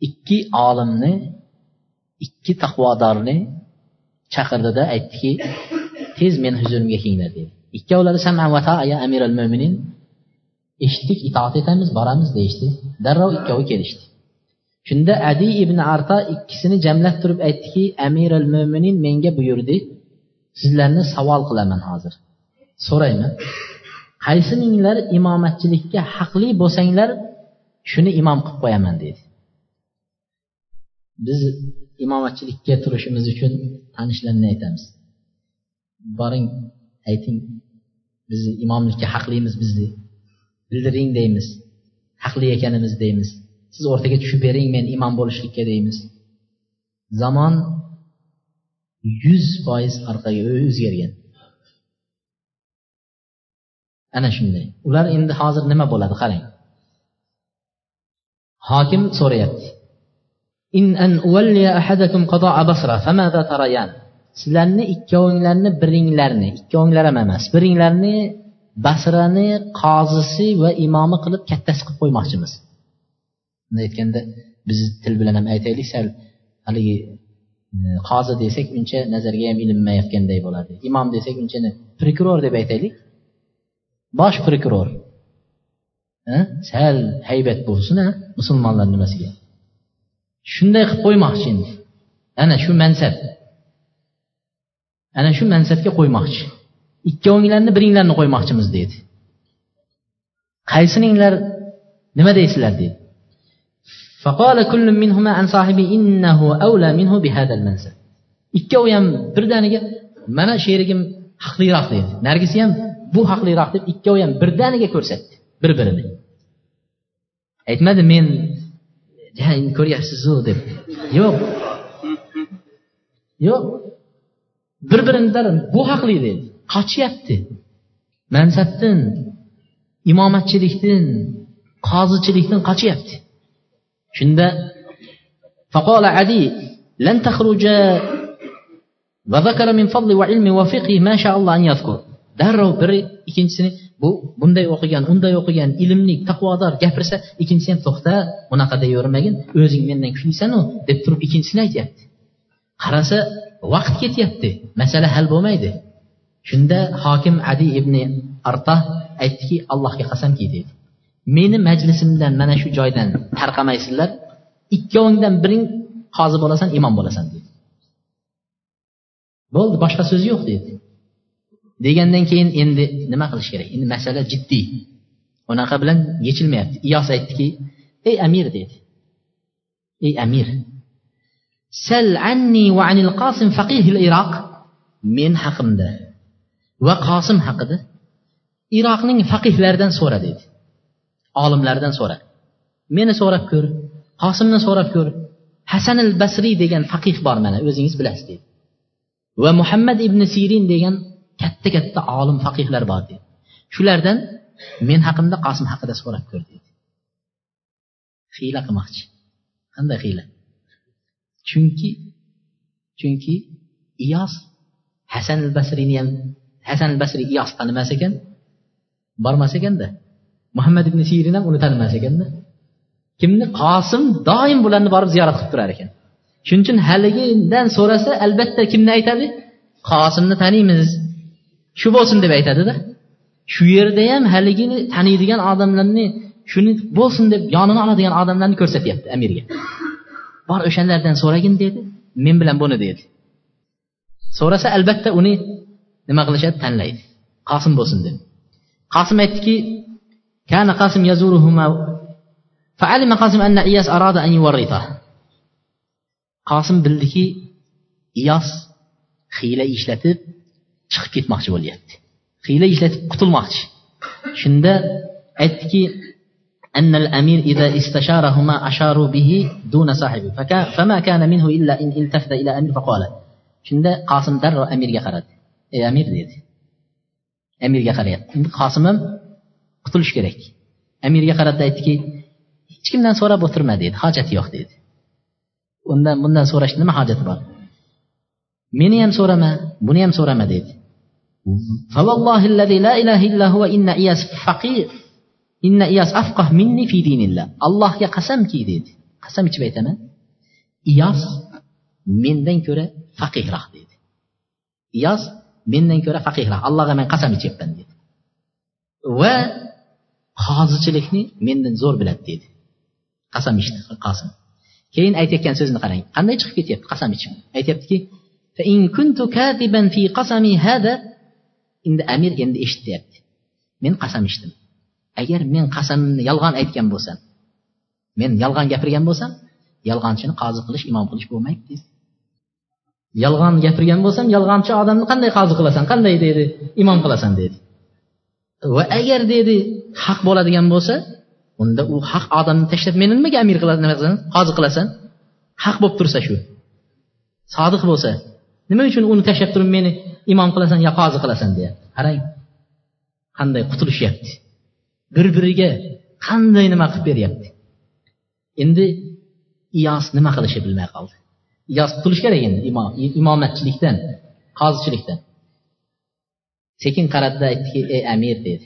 Ikki olimni ikki taqvodorni chaqirdida aytdiki tez meni huzurimga kelinglar dedi. Ikkovlari saman va ya amiral mo'minin eshitdik itoat etamiz boramiz deyishdi. Darrov ikkovi kelishdi. Shunda adi ibn arta ikkisini jamlab turib aytdiki amiral mo'minin menga buyurdi sizlarni savol qilaman hozir. So'rayman. Qaysininglar imomatchilikka haqli bo'lsanglar shuni imom qilib qo'yaman dedi. Biz imomatchilikka turishimiz uchun tanishlarni aytamiz. Boring ayting bizni imomlikka haqlimiz bizni. Bildiring deymiz. Haqli ekanimiz deymiz. Siz o'rtaga tushib bering men imom bo'lishlikka deymiz. Zamon yuz foiz orqaga o'zgargan. Ana shunday. Ular endi hozir nima bo'ladi qarang. Hokim so'rayapti. In an ahadakum basra famada tarayan sizlarni ikkovinglarni biringlarni ikkovinglar ham emas biringlarni basrani qozisi va imomi qilib kattasi qilib qo'ymoqchimiz. Bunday aytganda biz til bilan ham aytaylik sal haligi e, qozi desak uncha nazarga ham ilinmayotganday bo'ladi. Imom desak uncha prokuror deb aytaylik. Bosh prokuror. E, sal haybat bo'lsin musulmonlar nimasiga. shunday qilib qo'ymoqchi endi ana shu mansab ana shu mansabga qo'ymoqchi ikkovinglarni biringlarni qo'ymoqchimiz deydi qaysininglar nima deysizlar dedi فقال كل منهما عن صاحبه إنه أولى منه بهذا المنزل ikkovi ham birdaniga mana sherigim haqliroq dedi nargisi ham bu haqliroq deb ikkovi ham birdaniga ko'rsatdi bir birini aytmadi men ko'ryapsizu deb yo'q yo'q bir birini bu haqli dedi qochyapti mansabdan imomatchilikdan qozichilikdan qochyapti shunda فقال عدي لن تخرج وذكر من فضل وعلم وفقه ما شاء الله أن يذكر darrov biri ikkinchisini bu bunday o'qigan unday o'qigan ilmli taqvodor gapirsa ikkinchisi ham to'xta unaqa deyavermagin o'zing mendan kuchlisanu deb turib ikkinchisini aytyapti. Qarasa vaqt ketyapti masala hal bo'lmaydi. Shunda hokim adi ibn artah aytdiki allohga qasamki dedi. Meni majlisimdan mana shu joydan tarqamaysizlar ikkovingdan biring qozi bo'lasan imom bo'lasan dedi. Bo'ldi boshqa so'z yo'q dedi. Degandan keyin endi nima qilish kerak? Endi masala jiddiy. Unaqa bilan yechilmayapti. Iyos aytdiki ey amir dedi. Ey amir sal anni va anil qosim faqihil iroq men haqimda va qosim haqida iroqning faqihlaridan so'ra dedi. Olimlardan so'ra. Meni so'rab ko'r qosimni so'rab ko'r. Hasan al basriy degan faqih bor mana o'zingiz bilasiz dedi. Va muhammad ibn sirin degan katta katta olim faqihlar bor dedi. Shulardan men haqimda qosim haqida so'rab ko'r dedi. Hiyla qilmoqchi. Qanday hiyla chunki chunki iyos hasan al basriyni ham hasan al basriy iyos tanimas ekan bormas ekanda muhammad ibn sirin ham uni tanimas ekanda kimni? Qosim doim bularni borib ziyorat qilib turar ekan. Shuning uchun haligidan so'rasa albatta kimni aytadi? Qosimni taniymiz. shu bo'lsin deb aytadida shu yerda ham haligini taniydigan odamlarni shuni bo'lsin deb yonini oladigan odamlarni ko'rsatyapti amirga bor o'shalardan so'ragin dedi men bilan buni dedi so'rasa albatta uni nima qilishadi tanlaydi qosim bo'lsin deb qosim aytdiki كان قاسم يزورهما فعلم قاسم أن إياس أراد أن يورثه qosim bildiki iyos hiyla ishlatib chiqib ketmoqchi bo'lyapti hiyla ishlatib qutulmoqchi shunda aytdiki أن الأمير إذا استشارهما أشاروا به دون صاحبه فما كان منه إلا إن التفت إلى أمير فقال shunda qosim darrov amirga qaradi ey amir dedi amirga qarayapti endi qosim ham qutulish kerak amirga qaradi aytdiki hech kimdan so'rab o'tirma dedi hojati yo'q dedi undan bundan so'rashni nima hojati bor meni ham so'rama buni ham so'rama dedi فوالله الذي لا إله إلا هو إن إياس فقير. إن إياس أفقه مني في دين الله. الله يا قسم كي قسم بيتنا إياس من دين كرة فقير راه إياس من دين كرة فقير راه الله من قسم جبن ديد و من دين زور بلد ديد قسم قاسم. كين أيتك كان سوزن قرين. قلنا يتخفي تيب قسم فإن كنت كاذبا في قسمي هذا endi amir endi eshityapti. Men qasam ichdim. Agar men qasamimni yolg'on aytgan bo'lsam men yolg'on gapirgan bo'lsam yolg'onchini qozi qilish imom qilish bo'lmaydi yolg'on gapirgan bo'lsam yolg'onchi odamni qanday qozi qilasan qanday deydi imom qilasan dedi. Va agar dedi haq bo'ladigan bo'lsa unda u haq odamni tashlab meni nimaga amir qilasan qozi qilasan? Haq bo'lib tursa shu. Sodiq bo'lsa nima uchun uni tashlab turib meni imom qilasan yo qozi qilasan deyapti qarang qanday qutulishyapti. Bir biriga qanday nima qilib beryapti. Endi iyos nima qilishni bilmay qoldi. Iyos qutulish kerak endi imomatchilikdan qozichilikdan sekin qaradida aytdiki ey amir dedi.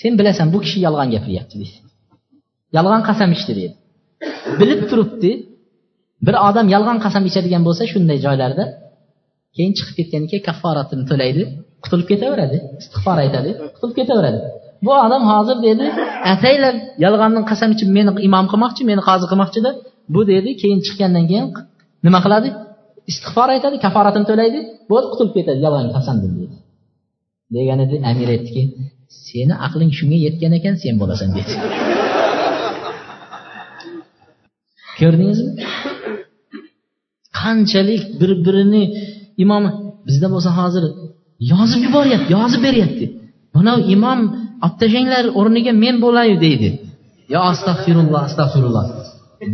Sen bilasan bu kishi yolg'on gapiryapti dedi. Yolg'on qasam ichdi dedi. Bilib turibdi bir odam yolg'on qasam ichadigan bo'lsa shunday joylarda keyin chiqib ketgandan keyin kafforatini to'laydi. Qutulib ketaveradi istig'for aytadi qutulib ketaveradi. Bu odam hozir dedi ataylab yolg'ondan qasam ichib meni imom qilmoqchi meni qozi qilmoqchida bu dedi. Keyin chiqqandan keyin nima qiladi? Istig'for aytadi kaforatini to'laydi. Bo'ldi qutulib ketadi yolg'on qasamdim dedi. Deganida amir aytdiki seni aqling shunga yetgan ekan sen bo'lasan dedi. Ko'rdingizmi? Qanchalik bir birini imom bizda bo'lsa hozir yozib yuboryapti yozib beryapti. Mana imom olib tashlanglar o'rniga men bo'lay deydi. Yo astag'firulloh astag'firulloh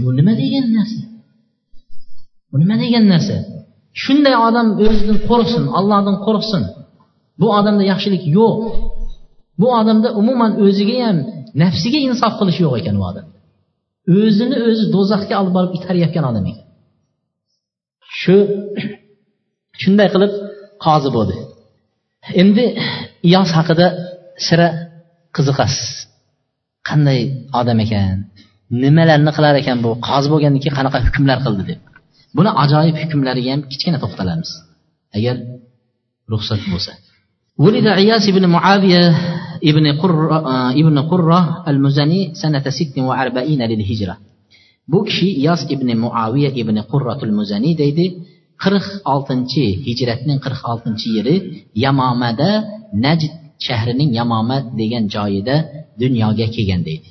bu nima degan narsa? Bu nima degan narsa? Shunday odam o'zidan qo'rqsin allohdan qo'rqsin. Bu odamda yaxshilik yo'q. Bu odamda umuman o'ziga ham nafsiga insof qilish yo'q ekan u odam o'zini o'zi do'zaxga olib borib itaryotgan odam ekan. Shu shunday qilib qozi bo'ldi endi iyos haqida sira qiziqasiz qanday odam ekan nimalarni qilar ekan bu qozi bo'lgandan keyin qanaqa hukmlar qildi deb buni ajoyib hukmlariga ham kichkina to'xtalamiz agar ruxsat bo'lsa ولد عياس بن معاوية ابن قرة ابن قرة المزني سنة ست وأربعين للهجرة bu kishi iyos ibn muaviya ibn qurratul muzaniy deydi Qirq oltinchi hijratning qirq oltinchi yili yamomada najd shahrining yamomat degan joyida dunyoga kelgan deydi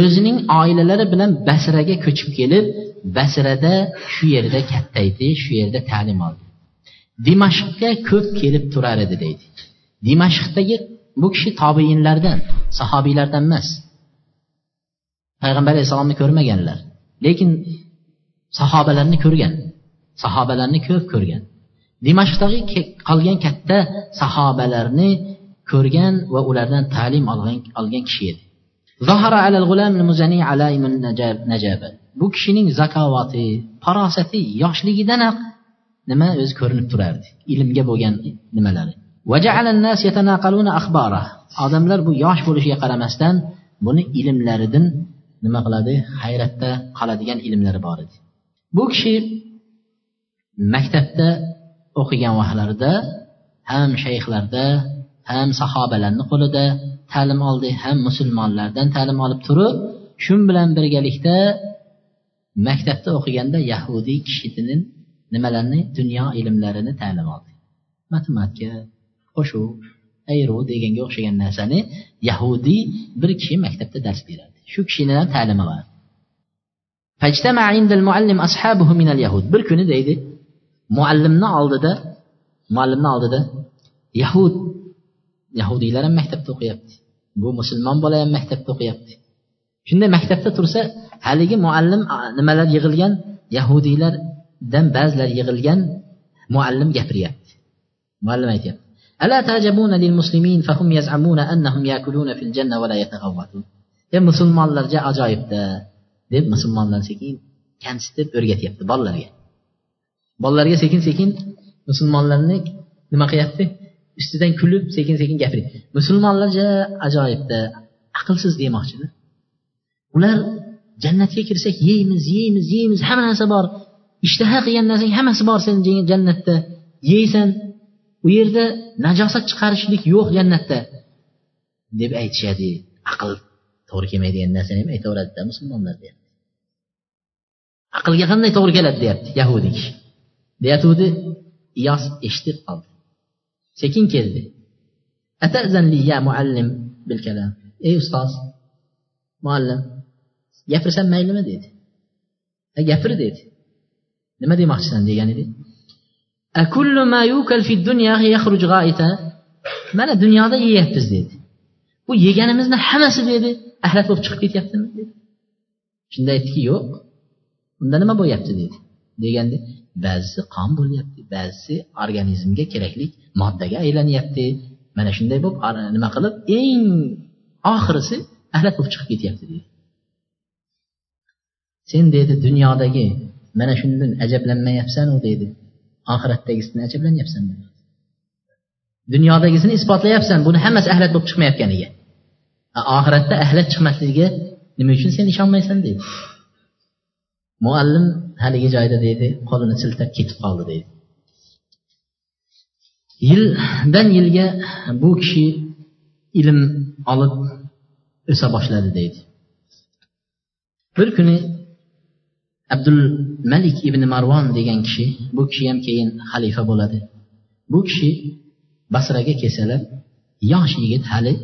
o'zining oilalari bilan basraga ko'chib kelib basrada shu yerda kattaydi shu yerda ta'lim oldi. Dimashqqa ko'p kelib turar edi deydi. Dimashqdagi bu kishi tobeinlardan sahobiylardan emas. Payg'ambar alayhissalomni ko'rmaganlar lekin sahobalarni ko'rgan. Sahobalarni ko'p ko'rgan. Dimashqdagi qolgan katta sahobalarni ko'rgan va ulardan ta'lim olgan olgan kishi edi. Bu kishining zakovati farosati yoshligidanoq nima o'zi ko'rinib turardi ilmga bo'lgan nimalari. Odamlar bu yosh bo'lishiga qaramasdan buni ilmlaridan nima qiladi? Hayratda qoladigan ilmlari bor edi. Bu kishi maktabda o'qigan vaqtlarida ham shayxlarda ham sahobalarni qo'lida ta'lim oldi ham musulmonlardan ta'lim olib turib shu bilan birgalikda maktabda o'qiganda yahudiy kishini nimalarni dunyo ilmlarini ta'lim oldi. Matematika qo'shuv ayruv deganga o'xshagan narsani yahudiy bir kishi maktabda dars beradi shu kishini ham ta'limi bor. Bir kuni deydi muallimni oldida muallimni oldida yahud yahudiylar ham maktabda o'qiyapti bu musulmon bola ham maktabda o'qiyapti shunday maktabda tursa haligi muallim nimalar yig'ilgan yahudiylardan ba'zilar yig'ilgan muallim gapiryapti muallim aytyapti ألا تعجبون للمسلمين فهم يزعمون أنهم يأكلون في الجنة ولا يتغوطون ya musulmonlarga ajoyibda deb musulmonlar sekin kamsitib o'rgatyapti bolalarga Bolalarga sekin sekin musulmonlarni nima qilyapti? Ustidan kulib sekin sekin gapiryapti musulmonlarga ajoyibda aqlsiz demoqchida ular jannatga kirsak yeymiz yeymiz yeymiz hamma narsa bor. Ishtaha qilgan narsang hammasi bor sen jannatda. Yeysan u yerda najosat chiqarishlik yo'q jannatda. Deb aytishadi. Aql to'g'ri kelmaydigan narsani ham aytaveradida musulmonlar deyapti. Aqlga qanday to'g'ri keladi deyapti yahudiy kishi deyatuvdi. Iyos eshitib qoldi. Sekin keldi. Muallim bil kalam. Ey ustoz muallim gapirsam maylimi dedi. Gapir dedi. Nima demoqchisan degan edi. Mana dunyoda yeyapmiz dedi. Bu yeganimizni hammasi dedi axlat bo'lib chiqib ketyaptimi dedi. Shunda aytdiki yo'q. Unda nima bo'lyapti dedi. Deganda ba'zisi qon bo'lyapti ba'zisi organizmga kerakli moddaga aylanyapti. Mana shunday bo'lib nima qilib eng oxirisi alak bo'lib chiqib ketyapti deydi. Sen deydi dunyodagi mana shundan ajablanmayapsanu deydi. Oxiratdagisini ajablanyapsan dunyodagisini isbotlayapsan buni hammasi ahlat bo'lib chiqmayotganiga. Oxiratda ahlat chiqmasligiga nima uchun sen ishonmaysan deydi. Muallim haligi joyda deydi qo'lini siltab ketib qoldi deydi. Yildan yilga bu kishi ilm olib o'sa boshladi deydi. Bir kuni abdul malik ibn marvon degan kishi bu kishi ham keyin xalifa bo'ladi. Bu kishi basraga kelsalar yosh yigit hali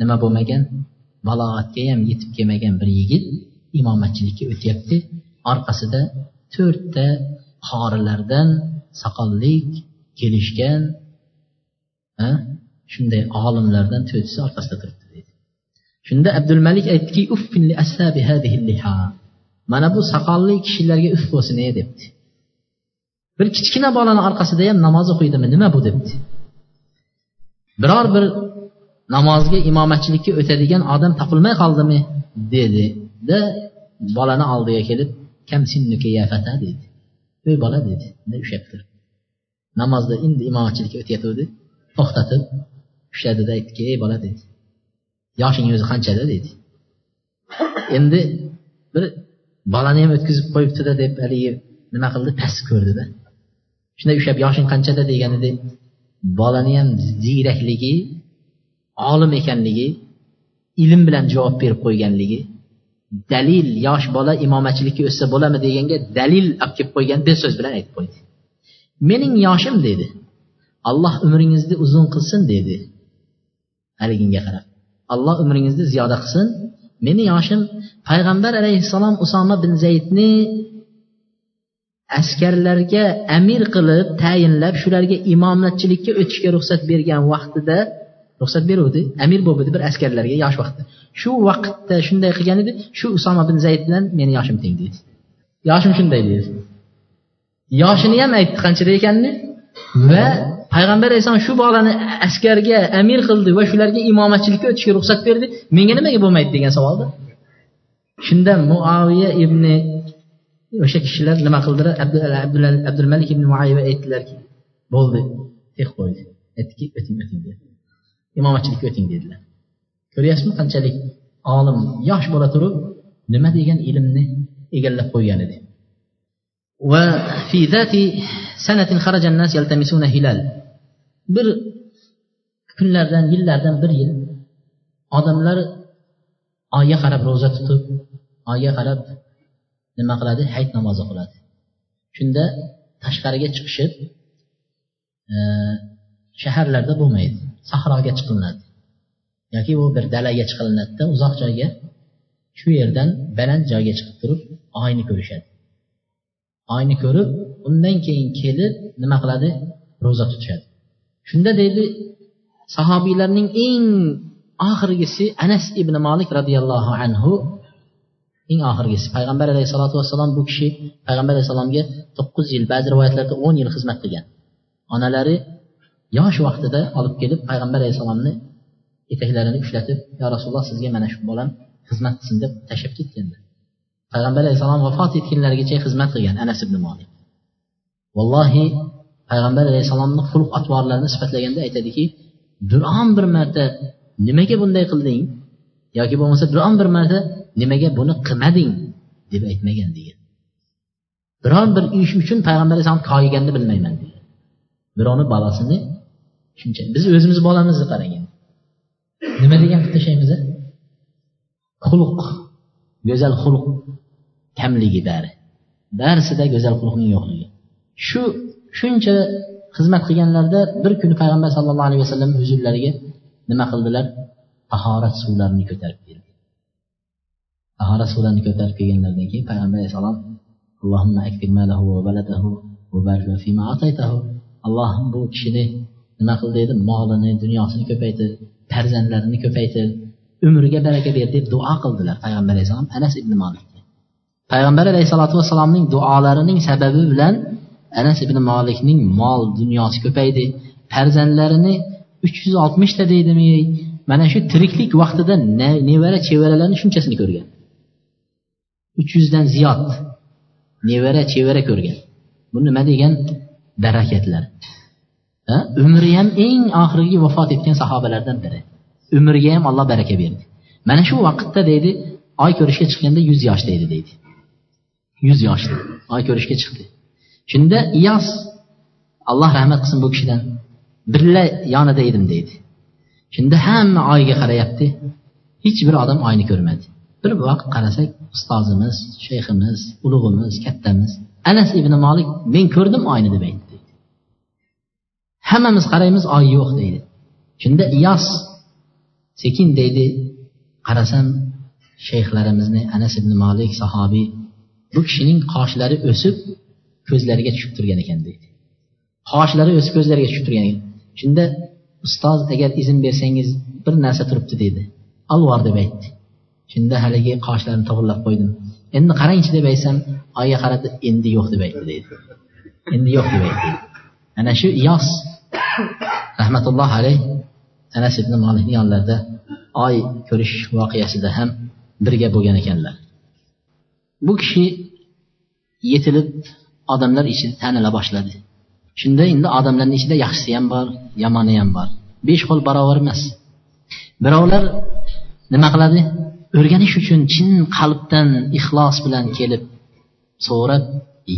nima bo'lmagan balog'atga ham yetib kelmagan bir yigit imomatchilikka o'tyapti. Orqasida to'rtta qorilardan soqollik kelishgan shunday olimlardan to'rttasi orqasida turibdi deydi. Shunda abdul malik aytdiki mana bu soqolli kishilarga uf bo'lsin e debdi. Bir kichkina bolani orqasida ham namoz o'qiydimi nima bu debdi. Biror bir namozga imomatchilikka o'tadigan odam topilmay qoldimi dedida bolani oldiga kelib kam sinnuka yafata dedi. Ey bola dedi ushlab tur namozda endi imomatchilikka o'tayotgandi to'xtatib ushladida aytdiki ey bola dedi. Yoshing o'zi qanchada? dedi. Endi bir bolani ham o'tkazib qo'yibdida deb haligi nima qildi? Past ko'rdida. Shunday ushlab yoshing qanchada? deganida bolani ham ziyrakligi olim ekanligi ilm bilan javob berib qo'yganligi dalil yosh bola imomatchilikka o'tsa bo'ladimi deganga dalil olib kelib qo'ygan bir so'z bilan aytib qo'ydi. Mening yoshim dedi. Alloh umringizni uzun qilsin dedi. Haliginga qarab. Alloh umringizni ziyoda qilsin. Meni yoshim payg'ambar alayhissalom usoma bin zaydni askarlarga amir qilib tayinlab shularga imomatchilikka o'tishga ruxsat bergan vaqtida ruxsat beruvdi. Amir bo'ldi bir askarlarga yosh vaqtda. Shu vaqtda shunday qilgan edi shu usoma ibn zayd bilan meni yoshim teng deydi. Yoshim shunday deydi. Yoshini ham aytdi qanchada ekanini. Va payg'ambar alayhissalom shu bolani askarga amir qildi va shularga imomatchilikka o'tishga ruxsat berdi. Menga nimaga bo'lmaydi degan savolda shunda muaviya ibn o'sha kishilar nima qildilar? Abdulmalik ibn muayiba aytdilarki bo'ldi tek qo'ydi. Aytdiki o'ting o'ting dedi. imomatchilikka o'ting dedilar ko'ryapsizmi qanchalik olim yosh bo'la turib nima degan ilmni egallab qo'ygan edi وفي ذات سنة خرج الناس يلتمسون هلال bir kunlardan yillardan bir yil odamlar oyga qarab ro'za tutib oyga qarab nima qiladi hayit namozi o'qiladi shunda tashqariga chiqishib e, shaharlarda bo'lmaydi Sahroga chiqilinadi yoki u bir dalaga chiqilinadida uzoq joyga shu yerdan baland joyga chiqib turib oyni ko'rishadi. Oyni ko'rib undan keyin kelib nima qiladi? Ro'za tutishadi. Shunda deydi sahobiylarning eng oxirgisi anas ibn molik roziyallohu anhu eng oxirgisi. Payg'ambar alayhissalotu vassalom bu kishi payg'ambar alayhissalomga to'qqiz yil ba'zi rivoyatlarda o'n yil xizmat qilgan. Onalari yosh vaqtida olib kelib payg'ambar alayhissalomni etaklarini ushlatib yo rasululloh sizga mana shu bolam xizmat qilsin deb tashlab ketganda payg'ambar alayhissalom vafot etgunlargacha xizmat qilgan anas ibn molik vallohi payg'ambar alayhissalomni xulq atvorlarini sifatlaganda aytadiki biron bir marta nimaga bunday qilding? Yoki bo'lmasa biron bir marta nimaga buni qilmading? deb aytmagan degan. Biron bir ish uchun payg'ambar alayhissalom koyiganini bilmayman degan. Birovni balasini shuncha. Biz o'zimiz bolamizni qarang nima degan qilib tashlaymiz xulq. Go'zal xulq kamligi bari. Barisida go'zal xulqning yo'qligi. Shu shuncha xizmat qilganlarida bir kuni payg'ambar sallallohu alayhi vasallam huzurlariga nima qildilar? Tahorat suvlarini ko'tarib keldi. Tahorat suvlarini ko'tarib kelganlaridan keyin payg'ambar alayhissalom allohim bu kishini nima qil deydi molini dunyosini ko'paytir farzandlarini ko'paytir umriga baraka ber deb duo qildilar payg'ambar alayhissalom anas ibn molik payg'ambar alayhissalotu vassalomning duolarining sababi bilan anas ibn molikning mol dunyosi ko'paydi. Farzandlarini uch yuz oltmishta deydimi? Mana shu tiriklik vaqtida nevara chevaralarni shunchasini ko'rgan. uch yuzdan ziyod nevara chevara ko'rgan. Bu nima degan barakatlar? Umri ham eng oxirgi vafot etgan sahobalardan biri. Umriga ham alloh baraka berdi. Mana shu vaqtda deydi oy ko'rishga chiqqanda yuz yoshda edi deydi. Yuz yoshda oy ko'rishga chiqdi. Shunda iyos alloh rahmat qilsin bu kishidan. Birla yonida edim deydi. Shunda hamma oyga qarayapti. Hech bir odam oyni ko'rmadi. Bir vaqt qarasak ustozimiz shayximiz ulug'imiz kattamiz anas ibn molik men ko'rdim oyni deb aytdi. Hammamiz qaraymiz oy yo'q deydi. Shunda iyos sekin deydi qarasam shayxlarimizni anas ibn molik sahobiy bu kishining qoshlari o'sib ko'zlariga tushib turgan ekan deydi. Qoshlari o'sib ko'zlariga tushib turgan ekan. Shunda ustoz agar izn bersangiz bir narsa turibdi dedi olvor deb aytdi. Shunda haligi qoshlarini to'g'irlab qo'ydim. Endi qarangchi deb aytsam oyga qaradi endi yo'q deb aytdi deydi. Endi yo'q deb aytdi. Ana shu iyos. Rahmatullohi alayh. Anas ibn molikni yonlarida oy ko'rish voqeasida ham birga bo'lgan ekanlar. Bu kishi yetilib odamlar ichida tanila boshladi. Shunda endi odamlarni ichida yaxshisi ham bor yomoni ham bor. Besh qo'l barobar emas. Birovlar nima qiladi? O'rganish uchun chin qalbdan ixlos bilan kelib so'rab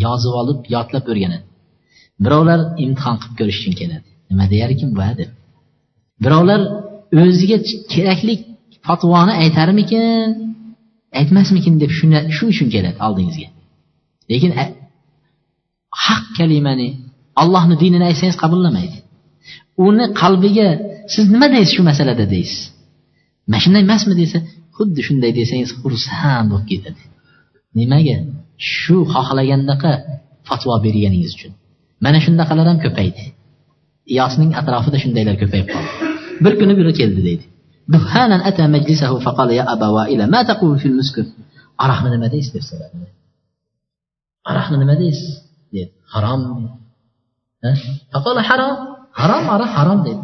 yozib olib yodlab o'rganadi. Birovlar imtihon qilib ko'rish uchun keladi. Nima deyarkin va deb. Birovlar o'ziga kerakli fatvoni aytarmikin aytmasmikin deb shu uchun keladi oldingizga. Lekin haq kalimani allohni dinini aytsangiz qabullamaydi. Uni qalbiga siz nima deysiz shu masalada deysiz? Mana shunday emasmi desa xuddi shunday desangiz xursand bo'lib ketadi. Nimaga? Shu xohlagandaqa fatvo berganingiz uchun. mana shundaqalar ham ko'paydi. Iyosning atrofida shundaylar ko'payib qoldi. Bir kuni biri keldi deydi. دهانا أتى مجلسه فقال يا أبا وائل ما تقول في المسكر أرحنا لما ديس ديس من لما ديس حرام فقال حرام حرام أرى حرام ديد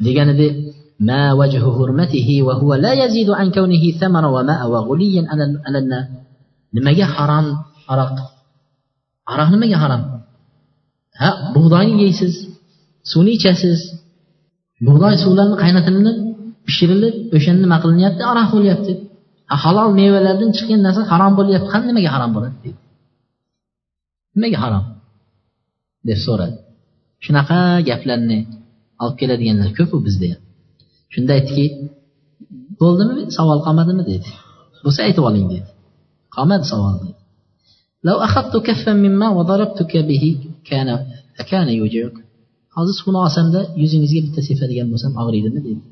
ديجان دي ما وجه حرمته وهو لا يزيد عن كونه ثمر وماء وغليا على النار لما جاء حرام أرق أرق لما جاء حرام ha bug'doyni yeysiz suvni ichasiz bug'doy suvlarni qaynatilib pishirilib o'shani nima qilinyapti aroq bo'lyapti halol mevalardan chiqqan narsa harom bo'lyapti qani nimaga harom bo'ladi deydi nimaga harom deb so'radi shunaqa gaplarni olib keladiganlar ko'pu bizda ham shunda aytdiki bo'ldimi savol qolmadimi dedi bo'lsa aytib oling dedi qolmadi savol dedi لو أخذت كفا من ماء وضربتك به kana kana yujuk. Hozir suvni olsamda yuzingizga bitta sepadigan bo'lsam og'riydimi deydi.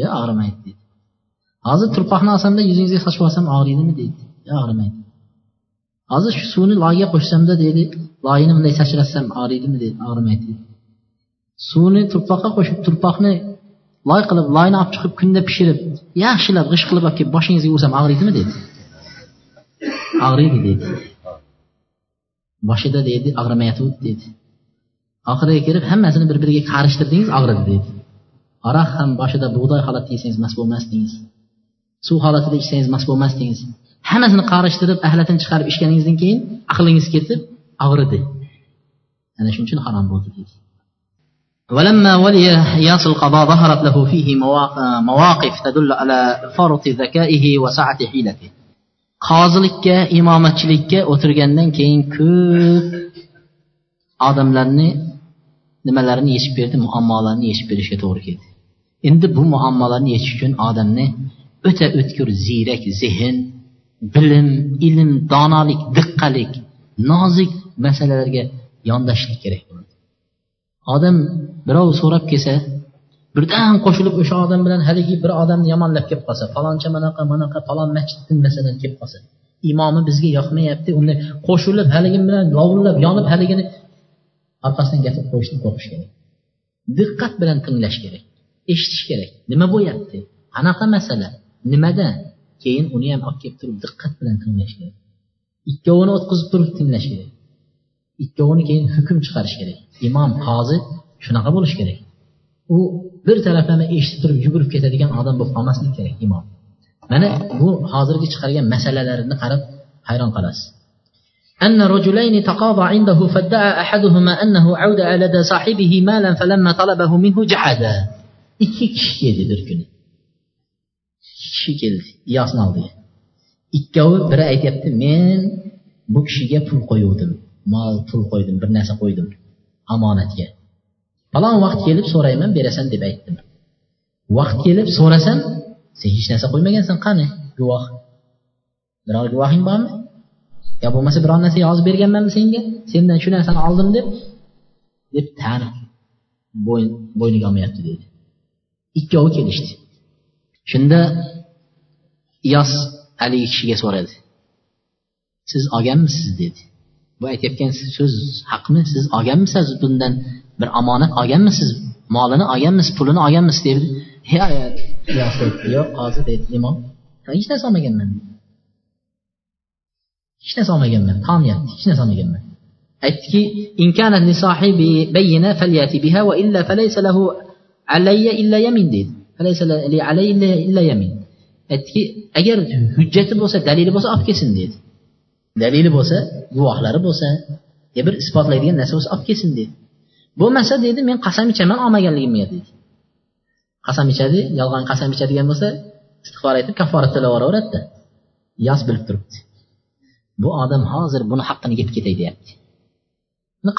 Yo'q og'rimaydi deydi. Hozir turpoqni olsamda yuzingizga sochib olsam og'riydimi deydi. Yo og'rimaydi. Hozir shu suvni loyga qo'shsamda deydi loyini bunday sachratsam og'riydimi deydi. Og'rimaydi suvni turpoqqa qo'shib turpoqni loy qilib loyni olib chiqib kunda pishirib yaxshilab g'isht qilib olib kelib boshingizga ursam og'riydimi deydi. Og'riydi deydi. Boshida deydi og'rimayotgandi dedi oxiriga kelib hammasini bir biriga qarishtirdingiz og'ridi deydi aroq ham boshida bug'doy holatda yesangiz mast bo'lmasdingiz suv holatida ichsangiz mast bo'lmasdingiz hammasini qarishtirib ahlatini chiqarib ichganingizdan keyin aqlingiz ketib og'ridi ana shuning uchun harom bo'ldi deydi ولما ولي إياس القضاء ظهرت له فيه مواقف تدل على فرط ذكائه وسعة حيلته qozilikka imomatchilikka o'tirgandan keyin ko'p odamlarni nimalarini yechib berdi muammolarni yechib berishga to'g'ri keldi. Endi bu muammolarni yechish uchun odamni o'ta o'tkir ziyrak zehn bilim ilm donolik diqqalik nozik masalalarga yondashishlik kerak bo'ladi. Odam birov so'rab kelsa birdan qo'shilib o'sha odam bilan haligi bir odamni yomonlab kelib qolsa faloncha manaqa manaqa falon masjidni masalan kelib qolsa imomi bizga yoqmayapti uni qo'shilib haligi bilan lovullab yonib haligini orqasidan gapirib qo'yishdan qo'rqish kerak. Diqqat bilan tinglash kerak eshitish kerak. Nima bo'lyapti? Qanaqa masala. Nimada? Keyin uni ham olib kelib turib diqqat bilan tinglash kerak. Ikkovini o'tkazib turib tinglash kerak. Ikkovini keyin hukm chiqarish kerak. Imom qozi shunaqa bo'lishi kerak. u bir taraflama eshitib turib yugurib ketadigan odam bo'lib qolmasligi kerak imom mana bu hozirgi chiqargan masalalarini qarab hayron qolasiz أن رجلين تقاضى عنده فادعى أحدهما أنه عود لدى صاحبه مالا فلما طلبه منه جحدا ikki kishi keldi bir kuni ikki kishi keldi iyosni oldiga ikkovi biri aytyapti men bu kishiga pul qo'yuvdim mol pul qo'ydim bir narsa qo'ydim omonatga falon vaqt kelib so'rayman berasan deb aytdim. Vaqt kelib so'rasam sen hech narsa qo'ymagansan qani? Guvoh. Biror guvohing bormi? Yo bo'lmasa biror narsa yozib berganmanmi senga? Sendan shu narsani oldim deb deb tani bo'yniga olmayapti dedi. Ikkovi kelishdi. Shunda iyos haligi kishiga so'radi. Siz olganmisiz dedi. Bu aytayotgan so'z haqmi? Siz olganmisiz bundan bir omonat olganmisiz molini olganmisiz pulini olganmisiz dedi yo'q hozir dedi imom hech narsa olmaganman hech narsa olmaganman tomyapti hech narsa olmaganman aytdiki in kanat li sohibi bayyina falyati biha va illa falaysa lahu alayya illa yamin dedi falaysa li alayya illa yamin aytdiki agar hujjati bo'lsa dalili bo'lsa olib kelsin dedi dalili bo'lsa guvohlari bo'lsa yo bir isbotlaydigan narsa bo'lsa olib kelsin dedi bo'lmasa dedi men qasam ichaman olmaganligimga dedi qasam ichadi yolg'on qasam ichadigan bo'lsa istig'for aytib kafforat to'lab yuboraveradida yos bilib turibdi. Bu odam hozir buni haqqini yeb ketay deyapti.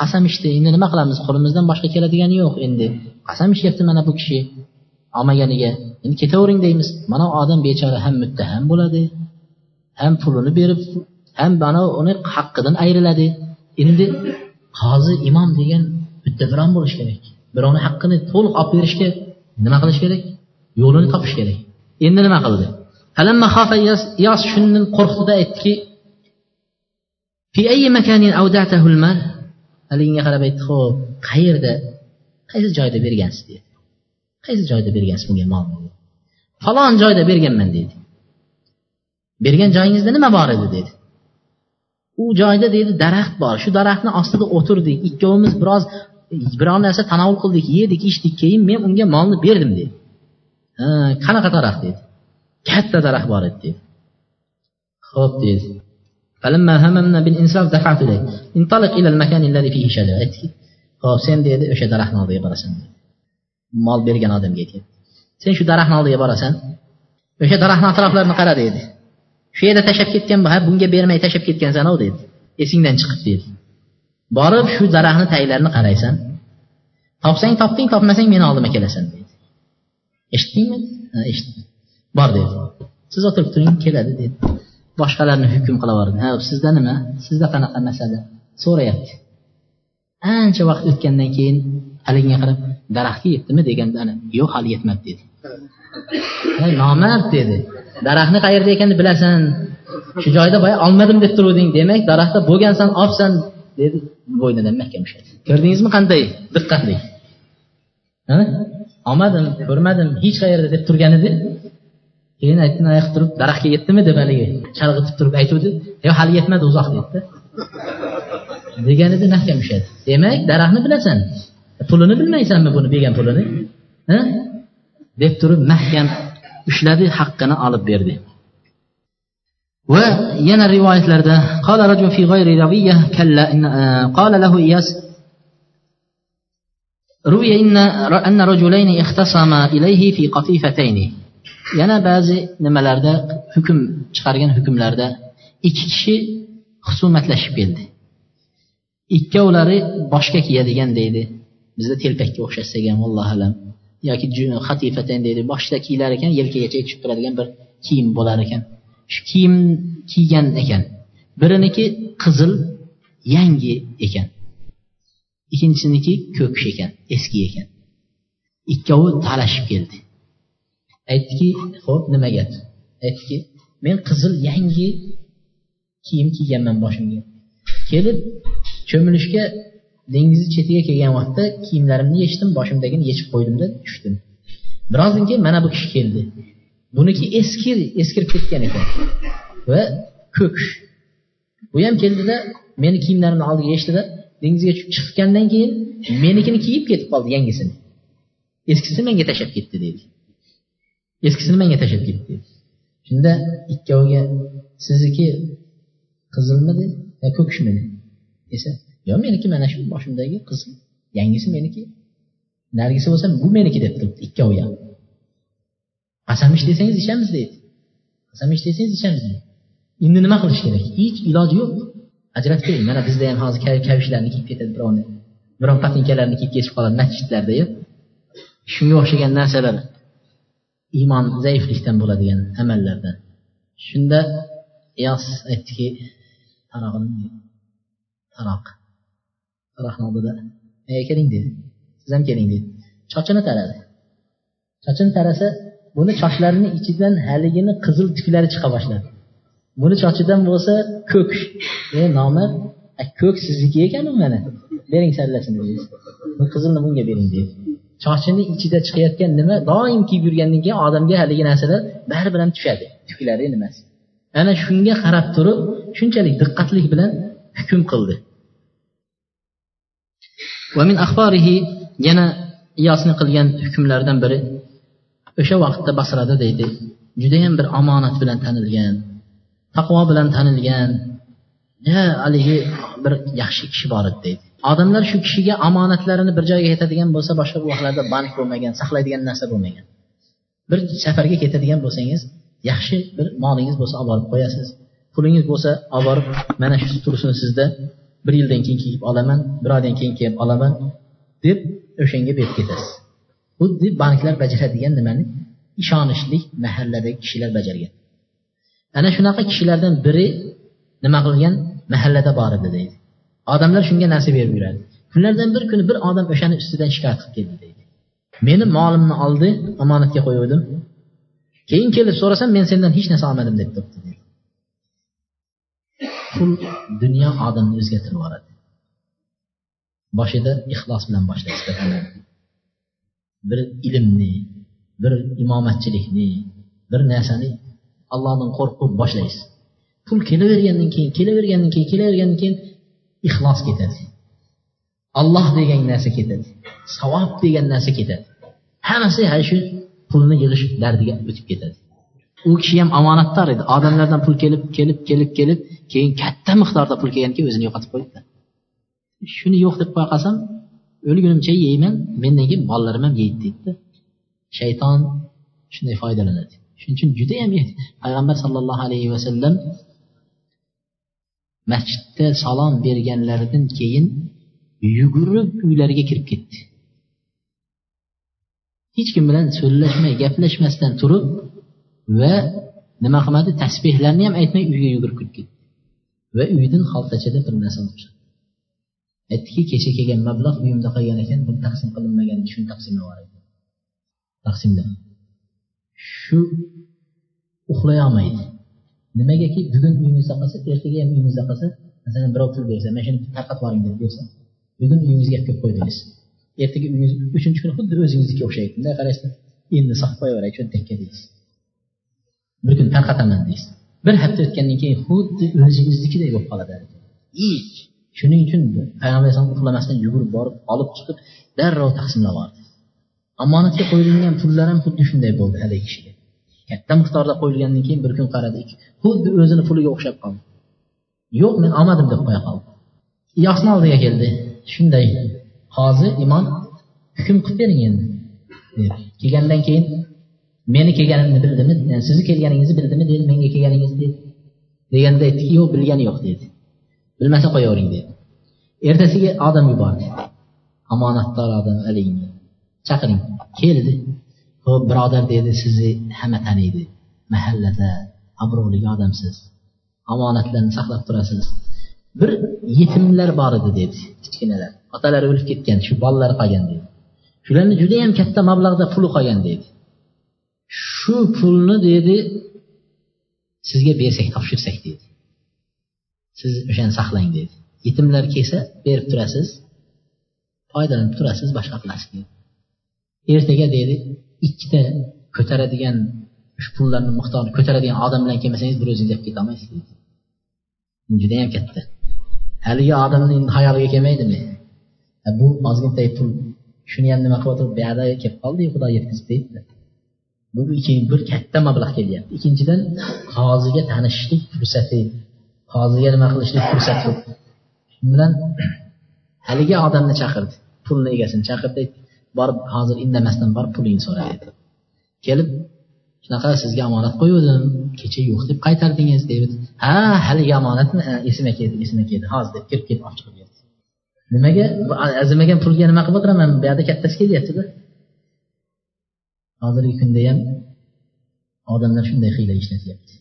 Qasam ichdi endi nima qilamiz qo'limizdan boshqa keladigani yo'q endi. Qasam ichyapti mana bu kishi olmaganiga. Endi ketavering deymiz mana odam bechora ham muttaham bo'ladi ham pulini berib ham mana uni haqqidan ayriladi. Endi qozi imom degan bitta biron bo'lishi kerak. Birovni haqqini to'liq olib berishga nima qilish kerak? Yo'lini topish kerak. Endi nima qildi? Yos shundan qo'rqdida aytdiki haligiga qarab aytdi ho'p qayerda? Qaysi joyda bergansiz? dedi. Qaysi joyda bergansiz bunga molni falon joyda berganman dedi. Bergan joyingizda nima bor edi? dedi. U joyda deydi daraxt bor. Shu daraxtni ostida o'tirdik. Ikkovimiz biroz biror narsa tanovul qildik yedik ichdik keyin men unga molni berdim dedi qanaqa daraxt dedi katta daraxt bor edi dedi ho'p dedi فلما هممنا بالإنصاف دفعت إليه انطلق إلى المكان الذي فيه شجرة hop sen dedi o'sha daraxtni oldiga borasan mol bergan odamga aytyapti sen shu daraxtni oldiga borasan o'sha daraxtni atroflarini qara dedi shu yerda tashlab ketgan ha bunga bermay tashlab ketgansan dedi esingdan chiqib dedi Borib shu daraxtni taglarini qaraysan. Topsang topding topmasang meni oldimga kelasan deydi. Eshitdingmi? Ha eshitdim. Bor dedi. Siz o'tirib turing keladi dedi. Boshqalarni hukm qilaverdi. Ha sizda nima? Sizda qanaqa masala? So'rayapti. Ancha vaqt o'tgandan keyin haligiga qarab daraxtga yetdimi deganda ana yo'q hali yetmadi dedi. Nomard dedi. Daraxtni qayerda ekanini bilasan. Shu joyda boya olmadim deb turuvding. Demak daraxtda bo'lgansan olibsan dedi bo'ynidan mahkam ushladi. Ko'rdingizmi qanday diqqatli? Olmadim ko'rmadim hech qayerda deb turgan edi. Keyin aytdi oyoq turib daraxtga yetdimi deb haligi chalg'itib turib aytuvdi. Yo'q hali yetmadi uzoq dedida degan edi mahkam ushladi. Demak daraxtni bilasan pulini bilmaysanmi buni bergan pulini? Deb turib mahkam ushladi haqqini olib berdi. va yana rivoyatlarda قال رجل في غير روية كلا إن قال له إياس روي إن أن رجلين اختصما إليه في قطيفتين yana ba'zi nimalarda hukm chiqargan hukmlarda ikki kishi husumatlashib keldi ikkovlari boshga kiyadigan deydi bizda telpakka o'xshatsak ham allohu alam yoki xatifatan deydi boshda kiyilar ekan yelkagacha tushib turadigan bir kiyim bo'lar ekan Shu kiyim kiygan ekan? Biriniki qizil yangi ekan. Ikkinchisiniki ko'k ekan eski ekan. Ikkovi talashib keldi. Aytdiki ho'p nima gap? Aytdiki men qizil yangi kiyim kiyganman boshimga. Kelib cho'milishga dengizni chetiga kelgan vaqtda kiyimlarimni yechdim boshimdagini yechib qo'ydimda tushdim. Birozdan keyin mana bu kishi keldi. Buniki eskir eskirib ketgan ekan. Va ko'k. U ham keldida meni kiyimlarimni oldiga yechdida dengizga chiqqandan keyin menikini kiyib ketib qoldi yangisini. Eskisini menga tashlab ketdi deydi. Eskisini menga tashlab ketdi shunda ikkoviga sizniki qizilmidi yo ko'kishmidi desa yo'q meniki mana shu boshimdagi qizil yangisi meniki. Narigisi bo'lsa bu meniki deb turibdi ikkovi ham qasam ich desangiz ichamiz deydi. Qasam ich desangiz ichamiz deydi. Endi nima qilish kerak? Hech iloji yo'q. Ajratib bering mana bizda ham hozir kavishlarni kiyib ketadi birovni. Birov patinkalarni kiyib ketib qoladi masjidlardayu shunga o'xshagan narsalar iymon zaiflikdan bo'ladigan amallardan. Shunda iyos aytdiki taroq taroqni oldida ey keling dedi siz ham keling dedi sochini taradi sochini tarasa buni sochlarini ichidan haligini qizil tuklari chiqa boshladi. Buni sochidan bo'lsa ko'k. E nomi? Ko'k sizniki ekanu mana. Bering sallasini bu qizilni bunga bering deydi. Sochini ichida chiqayotgan nima? Doim kiyib yurgandan keyin odamga haligi narsalar baribir ham tushadi. Tuklari nimasi? Ana shunga qarab turib shunchalik diqqatlik bilan hukm qildi. Yana iyosni qilgan hukmlaridan biri o'sha vaqtda basrada deydi judayam bir omonat bilan tanilgan taqvo bilan tanilgan haligi bir yaxshi kishi bor edi deydi. Odamlar shu kishiga omonatlarini bir joyga yetadigan bo'lsa boshqa bu vaqtlarda bank bo'lmagan saqlaydigan narsa bo'lmagan. Bir safarga ketadigan bo'lsangiz yaxshi bir molingiz bo'lsa olib borib qo'yasiz. Pulingiz bo'lsa olib borib mana shu tursin sizda bir yildan keyin kiyib olaman bir oydan keyin kiyib olaman deb o'shanga berib ketasiz. Xuddi banklar bajaradigan nimani? Ishonishlik mahalladagi kishilar bajargan. Ana shunaqa kishilardan biri nima qilgan? Mahallada bor edi deydi. Odamlar shunga narsa berib yuradi. Kunlardan bir kuni bir odam o'shani ustidan shikoyat qilib keldi deydi. Meni molimni oldi omonatga qo'yuvdim. Keyin kelib so'rasam men sendan hech narsa olmadim deb turibdi deydi. Pul dunyo odamni o'zgartirib yuboradi. Boshida ixlos bilan boshlaysiz bir ilmni bir imomatchilikni bir narsani allohdan qo'rqib boshlaysiz. Pul kelavergandan keyin kelavergandan keyin kelavergandan keyin ixlos ketadi. Olloh degan narsa ketadi. Savob degan narsa ketadi. Hammasi ana shu pulni yig'ish dardiga o'tib ketadi. U kishi ham omonatdor edi. Odamlardan pul kelib kelib kelib kelib keyin katta miqdorda pul kelgandan keyin o'zini yo'qotib qo'yibdi. Shuni yo'q deb qo'ya qolsam o'lgunimcha yeyman mendan keyin bolalarim ham yeydi deydida. Shayton shunday foydalanadi. Shuning uchun judayam payg'ambar sollallohu alayhi vasallam masjidda salom berganlaridan keyin yugurib uylariga kirib ketdi. Hech kim bilan so'zlashmay gaplashmasdan turib va nima qilmadi? Tasbehlarni ham aytmay uyga yugurib kirib ketdi. Va uydan xaltachada bir narsa aytdiki kecha kelgan mablag' uyimda qolgan ekan buni taqsim qilinmagan shuni taqsimlab taqsimla shu uxlay olmaydi. Nimagaki? Bugun uyimizda qolsa ertaga ham uyimizda qolsa masalan birov pul bersa mana shuni tarqatib yuboring deb bersa bugun uyingizga olib kelib qo'ydingiz. Ertaga uyingiz uchinchi kuni xuddi o'zingiznikiga o'xshaydi. Bunday qarashda endi saqlab qo'yaveray cho'ntakka deysiz bir kun tarqataman deysiz. Bir hafta o'tgandan keyin xuddi o'zingiznikidek bo'lib qoladi. Shuning uchun payg'ambar alayhisalom uxlamasdan yugurib borib olib chiqib darrov taqsimlab yubordi omonatga qo'yilgan pullar ham xuddi shunday bo'ldi haligi kishiga. Katta miqdorda qo'yilgandan keyin bir kun qaradi xuddi o'zini puliga o'xshab qoldi. Yo'q men olmadim deb qo'ya qoldi. Iyosni oldiga keldi. Shunday hozir imom hukm qilib bering endi kelgandan keyin meni kelganimni bildimi sizni kelganingizni bildimi dedi. Menga kelganingizni dedi. Deganda aytdiki yo'q bilgani yo'q dedi. Bilmasa qo'yavering dedi. Ertasiga odam yubordi. Omonatdor odam haligi chaqiring. Keldi ho'p birodar dedi sizni hamma taniydi. Mahallada obro'li odamsiz. Omonatlarni saqlab turasiz. Bir yetimlar bor edi dedi kichkinalar. Otalari o'lib ketgan shu bolalari qolgan dedi. Shularni judayam katta mablag'da puli qolgan dedi. Shu pulni dedi sizga bersak topshirsak dedi. Siz o'shani saqlang dedi yetimlar kelsa berib turasiz foydalanib turasiz boshqa qilasiz. Ertaga deydi ikkita ko'taradigan shu pullarni miqdorini ko'taradigan odam bilan kelmasangiz bir o'zingiz olib ketolmaysiz deydi. Judayam katta. Haligi odamni hayoliga kelmaydimi? Bu ozgintoy pul shuni ham nima qilib o'tirib buyoqda kelib qoldi xudo yetkazib deydi. Bu bir katta mablag' kelyapti. Ikkinchidan qoziga tanishishlik fursati hozirga nima qilishlik fursat yo'q. Bilan haligi odamni chaqirdi. Pulni egasini chaqirdi. Borib hozir indamasdan borib pulingni so'ra dedi kelib shunaqa sizga omonat qo'yuvdim. Kecha yo'q deb qaytardingiz dedi ha haligi omonatni esimga keldi esimga keldi. Hozir deb kirib kelib olib chiqib berdi. Nimaga? Arzimagan pulga nima qilib o'tiraman? Bu yoqda kattasi kelyaptida. Hozirgi kunda ham odamlar shunday hiyla ishlatyapti.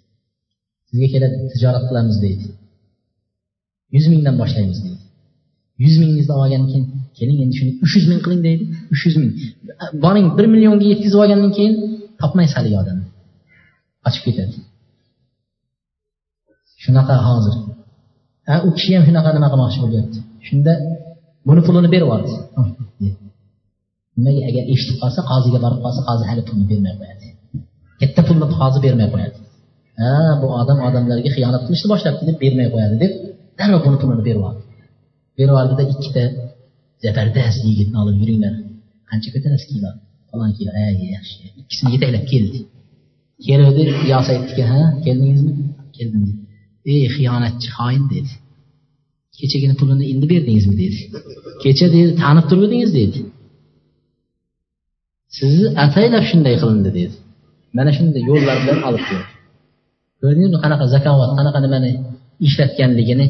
Sizga keladi tijorat qilamiz deydi. Yuz mingdan boshlaymiz deydi. Yuz mingingizni olgandan keyin keling endi shuni uch yuz ming qiling deydi. Uch yuz ming. Boring bir millionga yetkazib olgandan keyin topmaysiz haligi odamni qochib ketadi. Shunaqa hozir. Ha u kishi ham shunaqa nima qilmoqchi bo'lyapti? Shunda buni pulini berib yubordi nimaga agar eshitib qolsa qoziga borib qolsa qozi hali pulni bermay qo'yadi. Katta pulni qozi bermay qo'yadi. Ha bu odam odamlarga xiyonat qilishni boshlabdi deb bermay qo'yadi deb darrov buni pulini berib yubordi berib yubordida ikkita zabardast yigitni olib yuringlar. Qancha ko'tarasiz kilo? Falon kilo. Yaxshi. İkkisini yetaklab keldi. Keluvdi iyos aytdiki ha keldingizmi? Keldim dedi. Ey xiyonatchi xoin dedi. Kechagina pulini endi berdingizmi dedi. Kecha dedi tanib turuvdingiz dedi. Sizni ataylab shunday qilindi dedi. Mana shunday yo'llar bilan olib keldi ko'rdingizmi qanaqa zakovat qanaqa nimani ishlatganligini.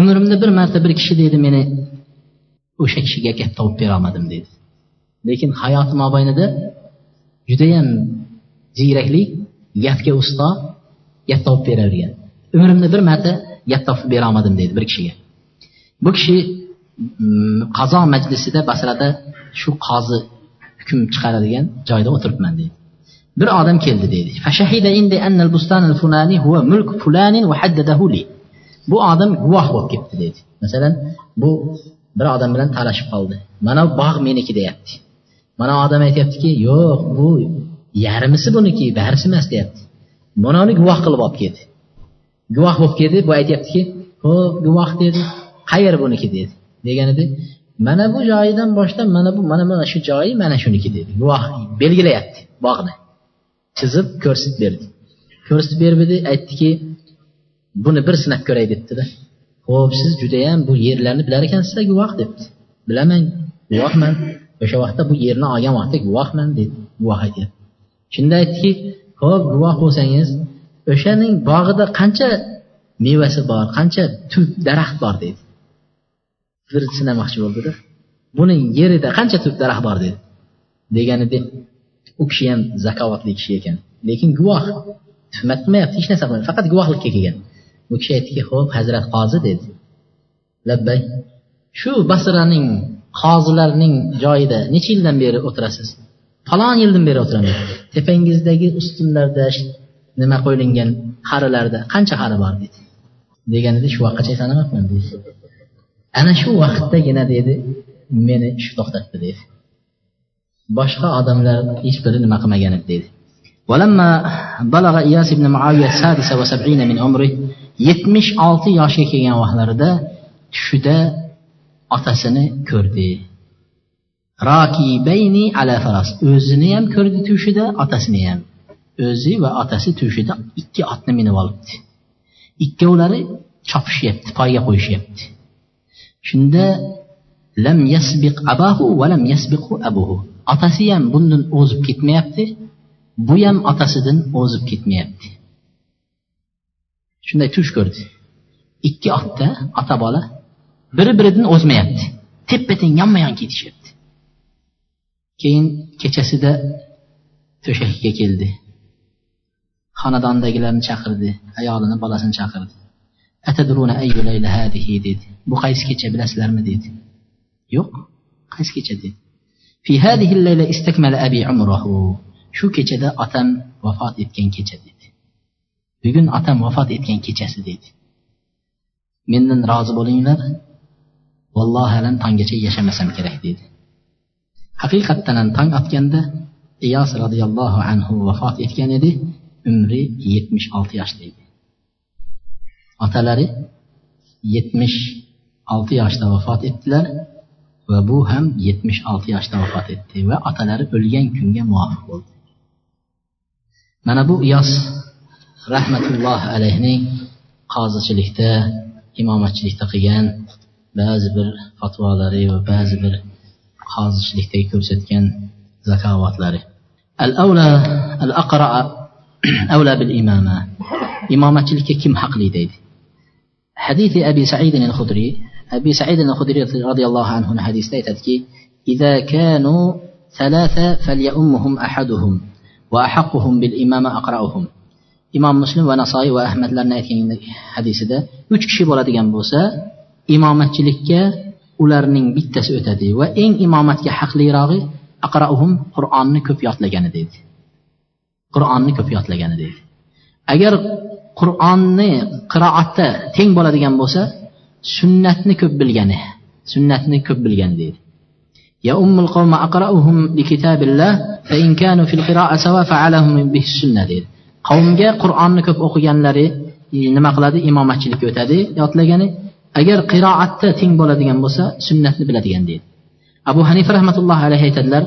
Umrimda bir marta bir kishi deydi meni o'sha kishiga gap topib berolmadim deydi lekin hayotim mobaynida judayam ziyrakli gapga usto gap topib beravergan. Umrimda bir marta gap topib berolmadim deydi bir kishiga. Bu kishi mm, qazo majlisida basrada shu qozi hukm chiqaradigan joyda o'tiribman deydi bir odam keldi deydi bu odam guvoh bo'lib ketdi deydi masalan bu bir odam bilan talashib qoldi. Mana bu bog' meniki deyapti. Mana odam aytyaptiki yo'q bu yarmisi buniki barisi emas deyapti. Mana uni guvoh qilib olib keldi. Guvoh bo'lib keldi bu aytyaptiki ho'p guvoh dedi. Qayer buniki dedi. Deganida mana bu joyidan boshlab mana bu mana mana shu joyi mana shuniki dedi. Guvoh belgilayapti bog'ni. Chizib ko'rsatib berdi. Ko'rsatib berib aytdiki buni bir sinab ko'ray debdida. Ho'p siz judayam bu yerlarni bilar ekansizlar guvoh debdi. Bilaman guvohman. O'sha vaqtda bu yerni olgan vaqtda guvohman dedi guvoh aytyapti shunda aytdiki ho'p guvoh bo'lsangiz o'shaning bog'ida qancha mevasi bor qancha tut daraxt bor dedi. Bir sinamoqchi bo'ldida. Buning yerida qancha tut daraxt bor dedi. Deganida u kishi ham zakovatli kishi ekan. Lekin guvoh tuhmat qilmayapti hech narsa qilmayapti faqat guvohlikka kelgan. U kishi aytdiki ho'p hazrat qozi dedi. Labbay shu basraning qozilarining joyida necha yildan beri o'tirasiz? Falon yildan beri o'tiraman. Tepangizdagi ustunlarda nima qo'yilgan qarilarda qancha qari bor? dedi. Deganida shu vaqtgacha sanamabman dedi. Ana shu vaqtdagina dedi meni shu to'xtatdi dedi. boshqa odamlar hech biri nima qilmagan edi deydi ولما بلغ إياس بن معاوية السادسة وسبعين من عمره yetmish olti yoshga kelgan vaqtlarida tushida otasini ko'rdi rakibayni ala faras o'zini ham ko'rdi tushida otasini ham o'zi va otasi tushida ikki otni minib olibdi ikkovlari chopishyapti poyga qo'yishyapti shunda lam yasbiq abahu va lam yasbiqu abuhu Otasi ham bundan o'zib ketmayapti bu ham otasidan o'zib ketmayapti. Shunday tush ko'rdi. Ikki otda ota bola biri biridan o'zmayapti. Teppa teng yonma yon ketishyapti. Keyin kechasida to'shakka keldi. Xonadondagilarni chaqirdi ayolini bolasini chaqirdi. Dedi. Bu qaysi kecha bilasizlarmi? dedi. Yo'q qaysi kecha? dedi. Shu kechada otam vafot etgan kecha dedi. Bugun otam vafot etgan kechasi dedi. Mendan rozi bo'linglar. Vallohi alam tonggacha yashamasam kerak dedi. Haqiqatdan ham tong otganda iyos roziyallohu anhu vafot etgan edi. Umri yetmish olti yoshda edi otalari yetmish olti yoshda vafot etdilar. Va bu ham yetmish olti yoshda vafot etdi va otalari o'lgan kunga muvofiq bo'ldi. Mana bu iyos rahmatulloh alayhning qozichilikda imomatchilikda qilgan ba'zi bir fatvolari va ba'zi bir qozichilikdagi ko'rsatgan zakovatlari al avla al aqra avla bil imama imomatchilikka kim haqli deydi? Hadisi abi said al khudri abi said al khudri roziyallohu anhu hadisda aytadiki إذا كانوا ثلاثة فليؤمهم أحدهم وأحقهم بالإمامة أقرأهم imom muslim va nasoiy va ahmadlarni aytgan hadisida uch kishi bo'ladigan bo'lsa imomatchilikka ularning bittasi o'tadi va eng imomatga haqlirog'i aqrauhum qur'onni ko'p yodlagani deydi qur'onni ko'p yodlagani deydi agar qur'onni qiroatda teng bo'ladigan bo'lsa sunnatni ko'p bilgani sunnatni ko'p bilgani deydi يؤم القوم أقرأهم لكتاب الله فإن كانوا في القراءة سواء فعلهم به السنة deydi qavmga qur'onni ko'p o'qiganlari nima qiladi imomatchilikka o'tadi yodlagani agar qiroatda teng bo'ladigan bo'lsa sunnatni biladigan deydi abu hanifa rahmatullohi alayhi aytadilar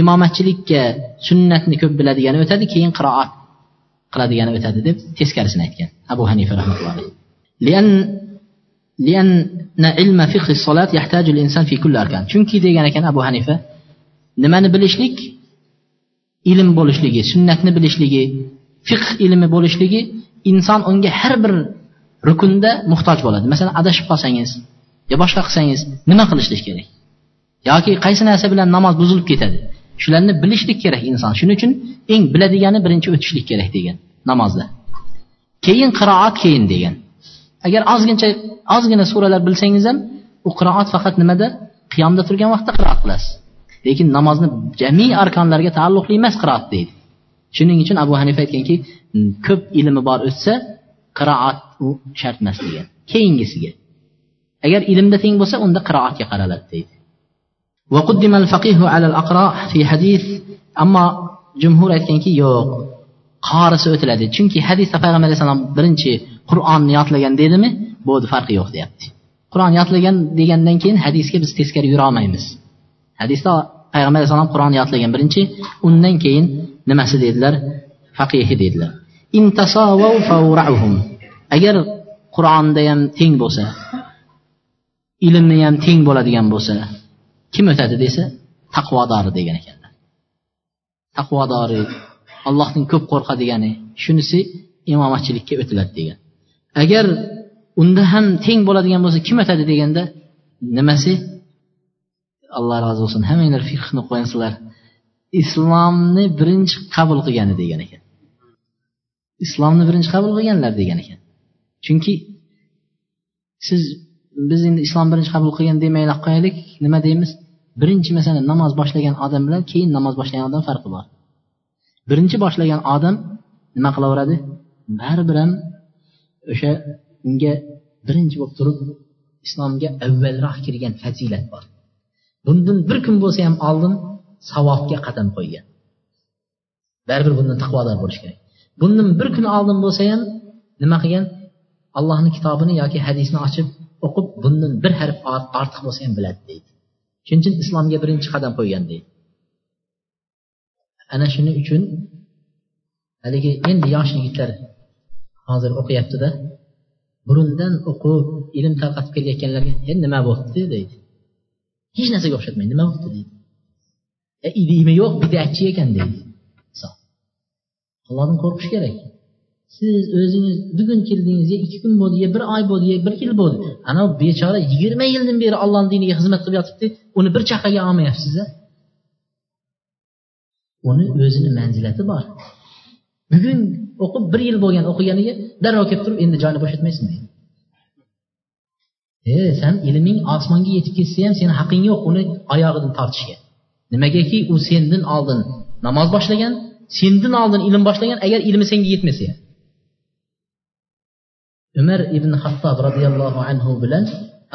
imomatchilikka sunnatni ko'p biladigan o'tadi keyin qiroat qiladigani o'tadi deb teskarisini aytgan. Abu hanifa rahmatullohi chunki degan ekan abu hanifa nimani bilishlik ilm bo'lishligi sunnatni bilishligi fiqh ilmi bo'lishligi inson unga har bir rukunda muhtoj bo'ladi. Masalan adashib qolsangiz yo boshqa qilsangiz nima qilishlik kerak? Yoki qaysi narsa bilan namoz buzilib ketadi? Shularni bilishlik kerak inson. Shuning uchun eng biladigani birinchi o'tishlik kerak degan. namozda keyin qiroat keyin degan agar ozgincha ozgina suralar bilsangiz ham u qiroat faqat nimada qiyomda turgan vaqtda qiroat qilasiz lekin namozni jamiy arkonlarga taalluqli emas qiroat deydi shuning uchun abu hanifa aytganki ko'p ilmi bor o'tsa qiroat u shart emas degan keyingisiga agar ilmda teng bo'lsa unda qiroatga qaraladi deydi وقدم الفقيه على الأقراء في حديث أما jumhur aytganki yo'q Qorisi o'tiladi. Chunki hadisda payg'ambar alayhissalom birinchi qur'onni yodlagan dedimi bo'ldi farqi yo'q deyapti. Qur'on yodlagan degandan keyin hadisga biz teskari yurolmaymiz. Hadisda payg'ambar alayhissalom qur'on yodlagan birinchi undan keyin nimasi dedilar? Faqihi dedilar. Agar qur'onda ham teng bo'lsa ilmni ham teng bo'ladigan bo'lsa kim o'tadi desa taqvodori degan ekanlar. Taqvodori allohdan ko'p qo'rqadigani shunisi imomatchilikka o'tiladi degan. Agar unda ham teng bo'ladigan bo'lsa kim o'tadi deganda nimasi? Alloh rozi bo'lsin hammanglar fiqhni qo'yansizlar islomni birinchi qabul qilgani degan ekan. Islomni birinchi qabul qilganlar degan ekan. Chunki siz biz endi islom birinchi qabul qilgan demaylik qo'yaylik nima deymiz? Birinchi masalan namoz boshlagan odam bilan keyin namoz boshlagan odam farqi bor. Birinchi boshlagan odam nima qilaveradi? Baribir ham o'sha unga birinchi bo'lib turib islomga avvalroq kirgan fazilat bor. Bundan bir kun bo'lsa ham oldin savobga qadam qo'ygan. Baribir bundan taqvodor bo'lish kerak. Bundan bir kun oldin bo'lsa ham nima qilgan? Allohni kitobini yoki hadisni ochib o'qib bundan bir harf ortiq bo'lsa ham biladi deydi. Shuning uchun islomga birinchi qadam qo'ygan deydi. Ana shuning uchun haligi endi yosh yigitlar hozir o'qiyaptida burundan o'qib ilm tarqatib kelayotganlarga endi nima bo'libdi deydi. Hech narsaga o'xshatmaydi nima bo'libdi deydi. E, ilmi yo'q bidatchi ekan deydi. Allohdan qo'rqish kerak. Siz o'zingiz bugun keldingiz ya ikki kun bo'ldi ya bir oy bo'ldi ya bir yil bo'ldi. Anavi bechora yigirma yildan beri ollohni diniga xizmat qilib yotibdi uni bir chaqaga olmayapsiz uni o'zini manzilati bor. Bugun o'qib bir yil bo'lgan o'qiganiga darrov kelib turib endi joyini bo'shatmaysan deydi. E san ilming osmonga yetib ketsa ham seni haqqing yo'q uni oyog'idan tortishga. Nimagaki u sendan oldin namoz boshlagan sendan oldin ilm boshlagan agar ilmi senga yetmasa ham. Umar ibn hattob roziyallohu anhu bilan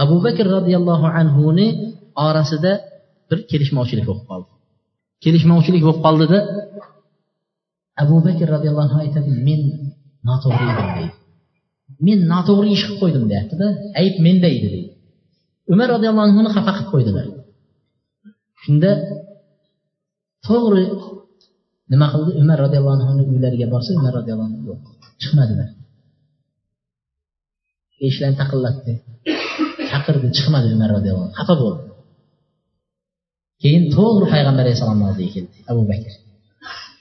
abu bakr roziyallohu anhuni orasida bir kelishmovchilik bo'lib qoldi. Kelishmovchilik bo'lib qoldida abu bakr roziyallohu anhu aytadi men noto'g'ri edim deydi men noto'g'ri ish qilib qo'ydim deyaptida ayb menda edi deydi umar roziyallohu anhuni xafa qilib qo'ydilar. Shunda to'g'ri nima qildi? Umar roziyallohu anhuni uylariga borsa umar roziyallohu anhu yo'q chiqmadilar. Eshiklarni taqillatdi. Chaqirdi chiqmadi umar roziyallohu anhu xafa bo'ldi. Keyin to'g'ri payg'ambar alayhissalomni oldiga keldi abu bakr.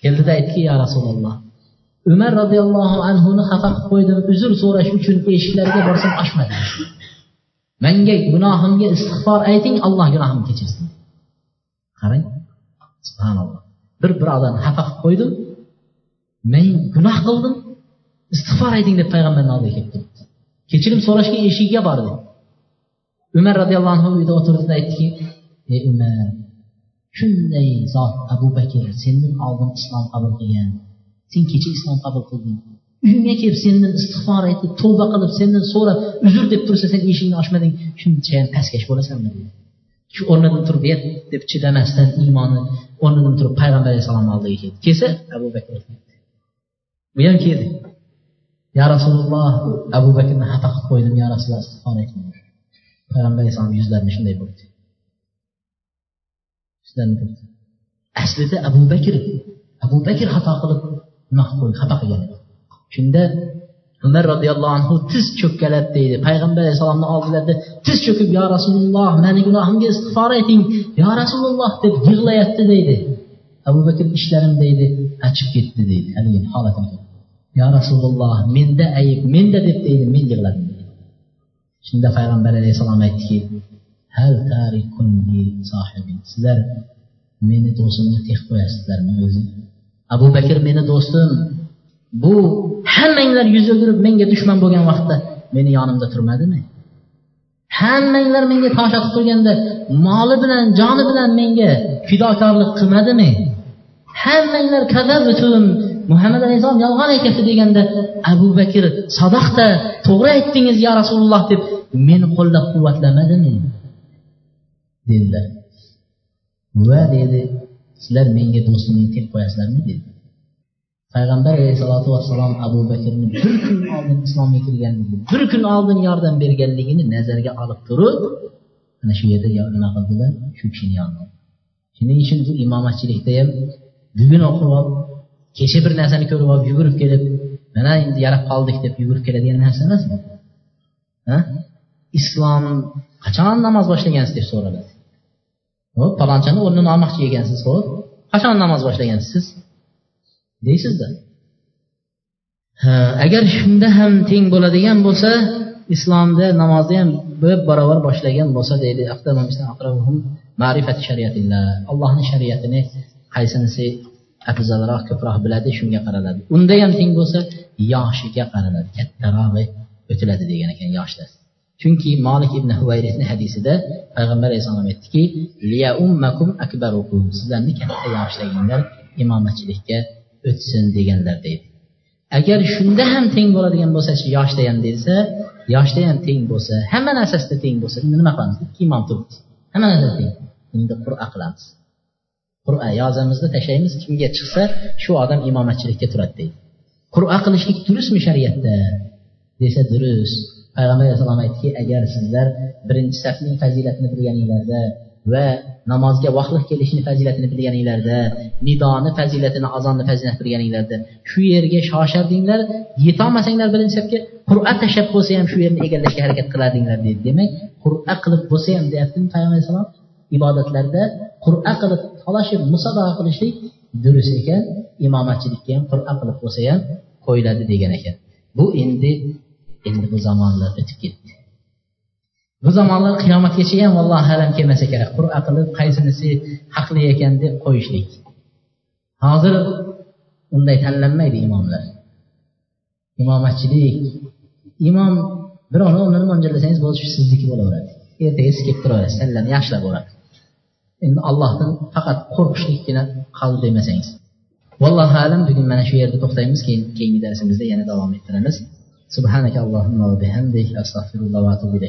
Keldida aytdiki ya rasululloh umar roziyallohu anhuni xafa qilib qo'ydim uzr so'rash uchun eshiklariga borsam ochmadi manga gunohimga istig'for ayting alloh gunohimni kechirsin. Qarang subhanalloh. Bir birodarni xafa qilib qo'ydim men gunoh qildim istig'for ayting deb payg'ambarni oldiga kelib turibdi. Kechirim so'rashga eshigiga bordi. Umar roziyallohu anhu uyda o'tirdida aytdiki ey umar shunday zot abu bakr sendan oldin islom qabul qilgan. Sen kecha islom qabul qilding. Uyingga kelib sendan istig'for aytib tavba qilib sendan so'rab uzr deb tursa sen eshikni ochmading shunchayam pastkash bo'lasanmi shu o'rnidan turib ber deb chidamasdan iymoni o'rnidan turib payg'ambar alayhissalom oldiga keldi. Kelsa abu bakr bu ham keldi. Ya rasululloh abu bakrni xafa qilib qo'ydim ya rasululloh istig'for ayting payg'ambar alayhissalom yuzlarini shunday bo'ldi. Aslida abu bakr. Abu bakr xato qilib gunoh xafa qilgan. Shunda umar roziyallohu anhu tiz cho'kkalab deydi. Payg'ambar alayhissalomni oldilarida tiz cho'kib yo rasululloh mani gunohimga istig'for ayting yo rasululloh deb yig'layapti deydi. Abu bakr ishlarim deydi achib ketdi deydi. Haligi holatini yo rasululloh menda ayb menda deb deydi men yig'ladim. Shunda payg'ambar alayhissalom aytdiki hal sizlar meni do'stimni tek qo'yasizlarmi o'zi abu bakr meni do'stim bu hammanglar yuz o'girib menga dushman bo'lgan vaqtda meni yonimda turmadimi? Hammanglar menga tosh otib turganda moli bilan joni bilan menga fidokorlik qilmadimi? Hammanglar butun muhammad alayhissalom yolg'on aytyapti deganda abu bakr sadoqda to'g'ri aytdingiz yo rasululloh deb meni qo'llab quvvatlamadimi dedilar va dedi sizlar menga do'stimni deb qo'yasizlarmi? dedi. Payg'ambar alayhissalotu vassalom abu bakrni bir kun oldin islomga kirganligi bir kun oldin yordam berganligini nazarga olib turib ana shu yerda nima qildilar? Shu kishini yonida shuning uchun bu imomatchilikda ham bugun o'qib olib kecha bir narsani ko'rib olib yugurib kelib mana endi yarab qoldik deb yugurib keladigan narsa emasmi? İslom qachon namoz boshlagansiz deb so'raladi hop palonchani o'rnini olmoqchi ekansiz ho'p qachon namoz boshlagansiz? Deysizda. Agar shunda ham teng bo'ladigan bo'lsa islomda namozni ham bir barobar boshlagan bo'lsa deydi. Allohni shariatini qaysinisi afzalroq ko'proq biladi shunga qaraladi unda ham teng bo'lsa yoshiga qaraladi kattaroq o'tiladi degan ekan yoshda. Chunki molik ibn huvayrihni hadisida payg'ambar alayhissalom aytdiki sizlarni katta yoshdagilar imomatchilikka o'tsin deganlar deydi. Agar shunda ham teng bo'ladigan bo'lsa yoshda ham desa yoshda ham teng bo'lsa hamma narsasida teng bo'lsa endi nima qilamiz? Ikki imom turibdi. Hamma narsada teng. Endi qur'a qilamiz. Qur'a yozamizni tashlaymiz. Kimga chiqsa shu odam imomatchilikka turadi deydi. Qur'a qilishlik durustmi shariatda? Desa durust. Payg'ambar alayhissalom aytdiki agar sizlar birinchi safning fazilatini bilganinglarda va namozga vaqtli kelishni fazilatini bilganinglarda nidoni fazilatini azonni fazilatini bilganinglarda shu yerga shoshardinglar yetolmasanglar birinchi safga qur'a tashlab bo'lsa ham shu yerni egallashga harakat qilardinglar deydi demak qur'a qilib bo'lsa ham deyaptimi payg'ambar alayhissalom ibodatlarda qur'a qilib talashib musobaqa qilishlik durust ekan imomatchilikka ham qur'a qilib bo'lsa ham qo'yiladi degan ekan. Bu endi endi bu zamonlar o'tib ketdi. Bu zamonlar qiyomatgacha ham vallohu alam kelmasa kerak. Qur'a qilib qaysinisi haqli ekan deb qo'yishlik. Hozir unday tanlanmaydi imomlar. Imomatchilik imom birovni o'rnini mo'ljallasangiz bo'lishi sizniki bo'laveradi. Ertaga siz kelib turaverasiz sallani yaxshilab bo'ladi endi allohdan faqat qo'rqishlikgina qoldi demasangiz vallohu alam bugun mana shu yerda to'xtaymiz keyin keyingi darsimizda yana davom ettiramiz. سبحانك اللهم وبحمدك أستغفر الله وأتوب إليك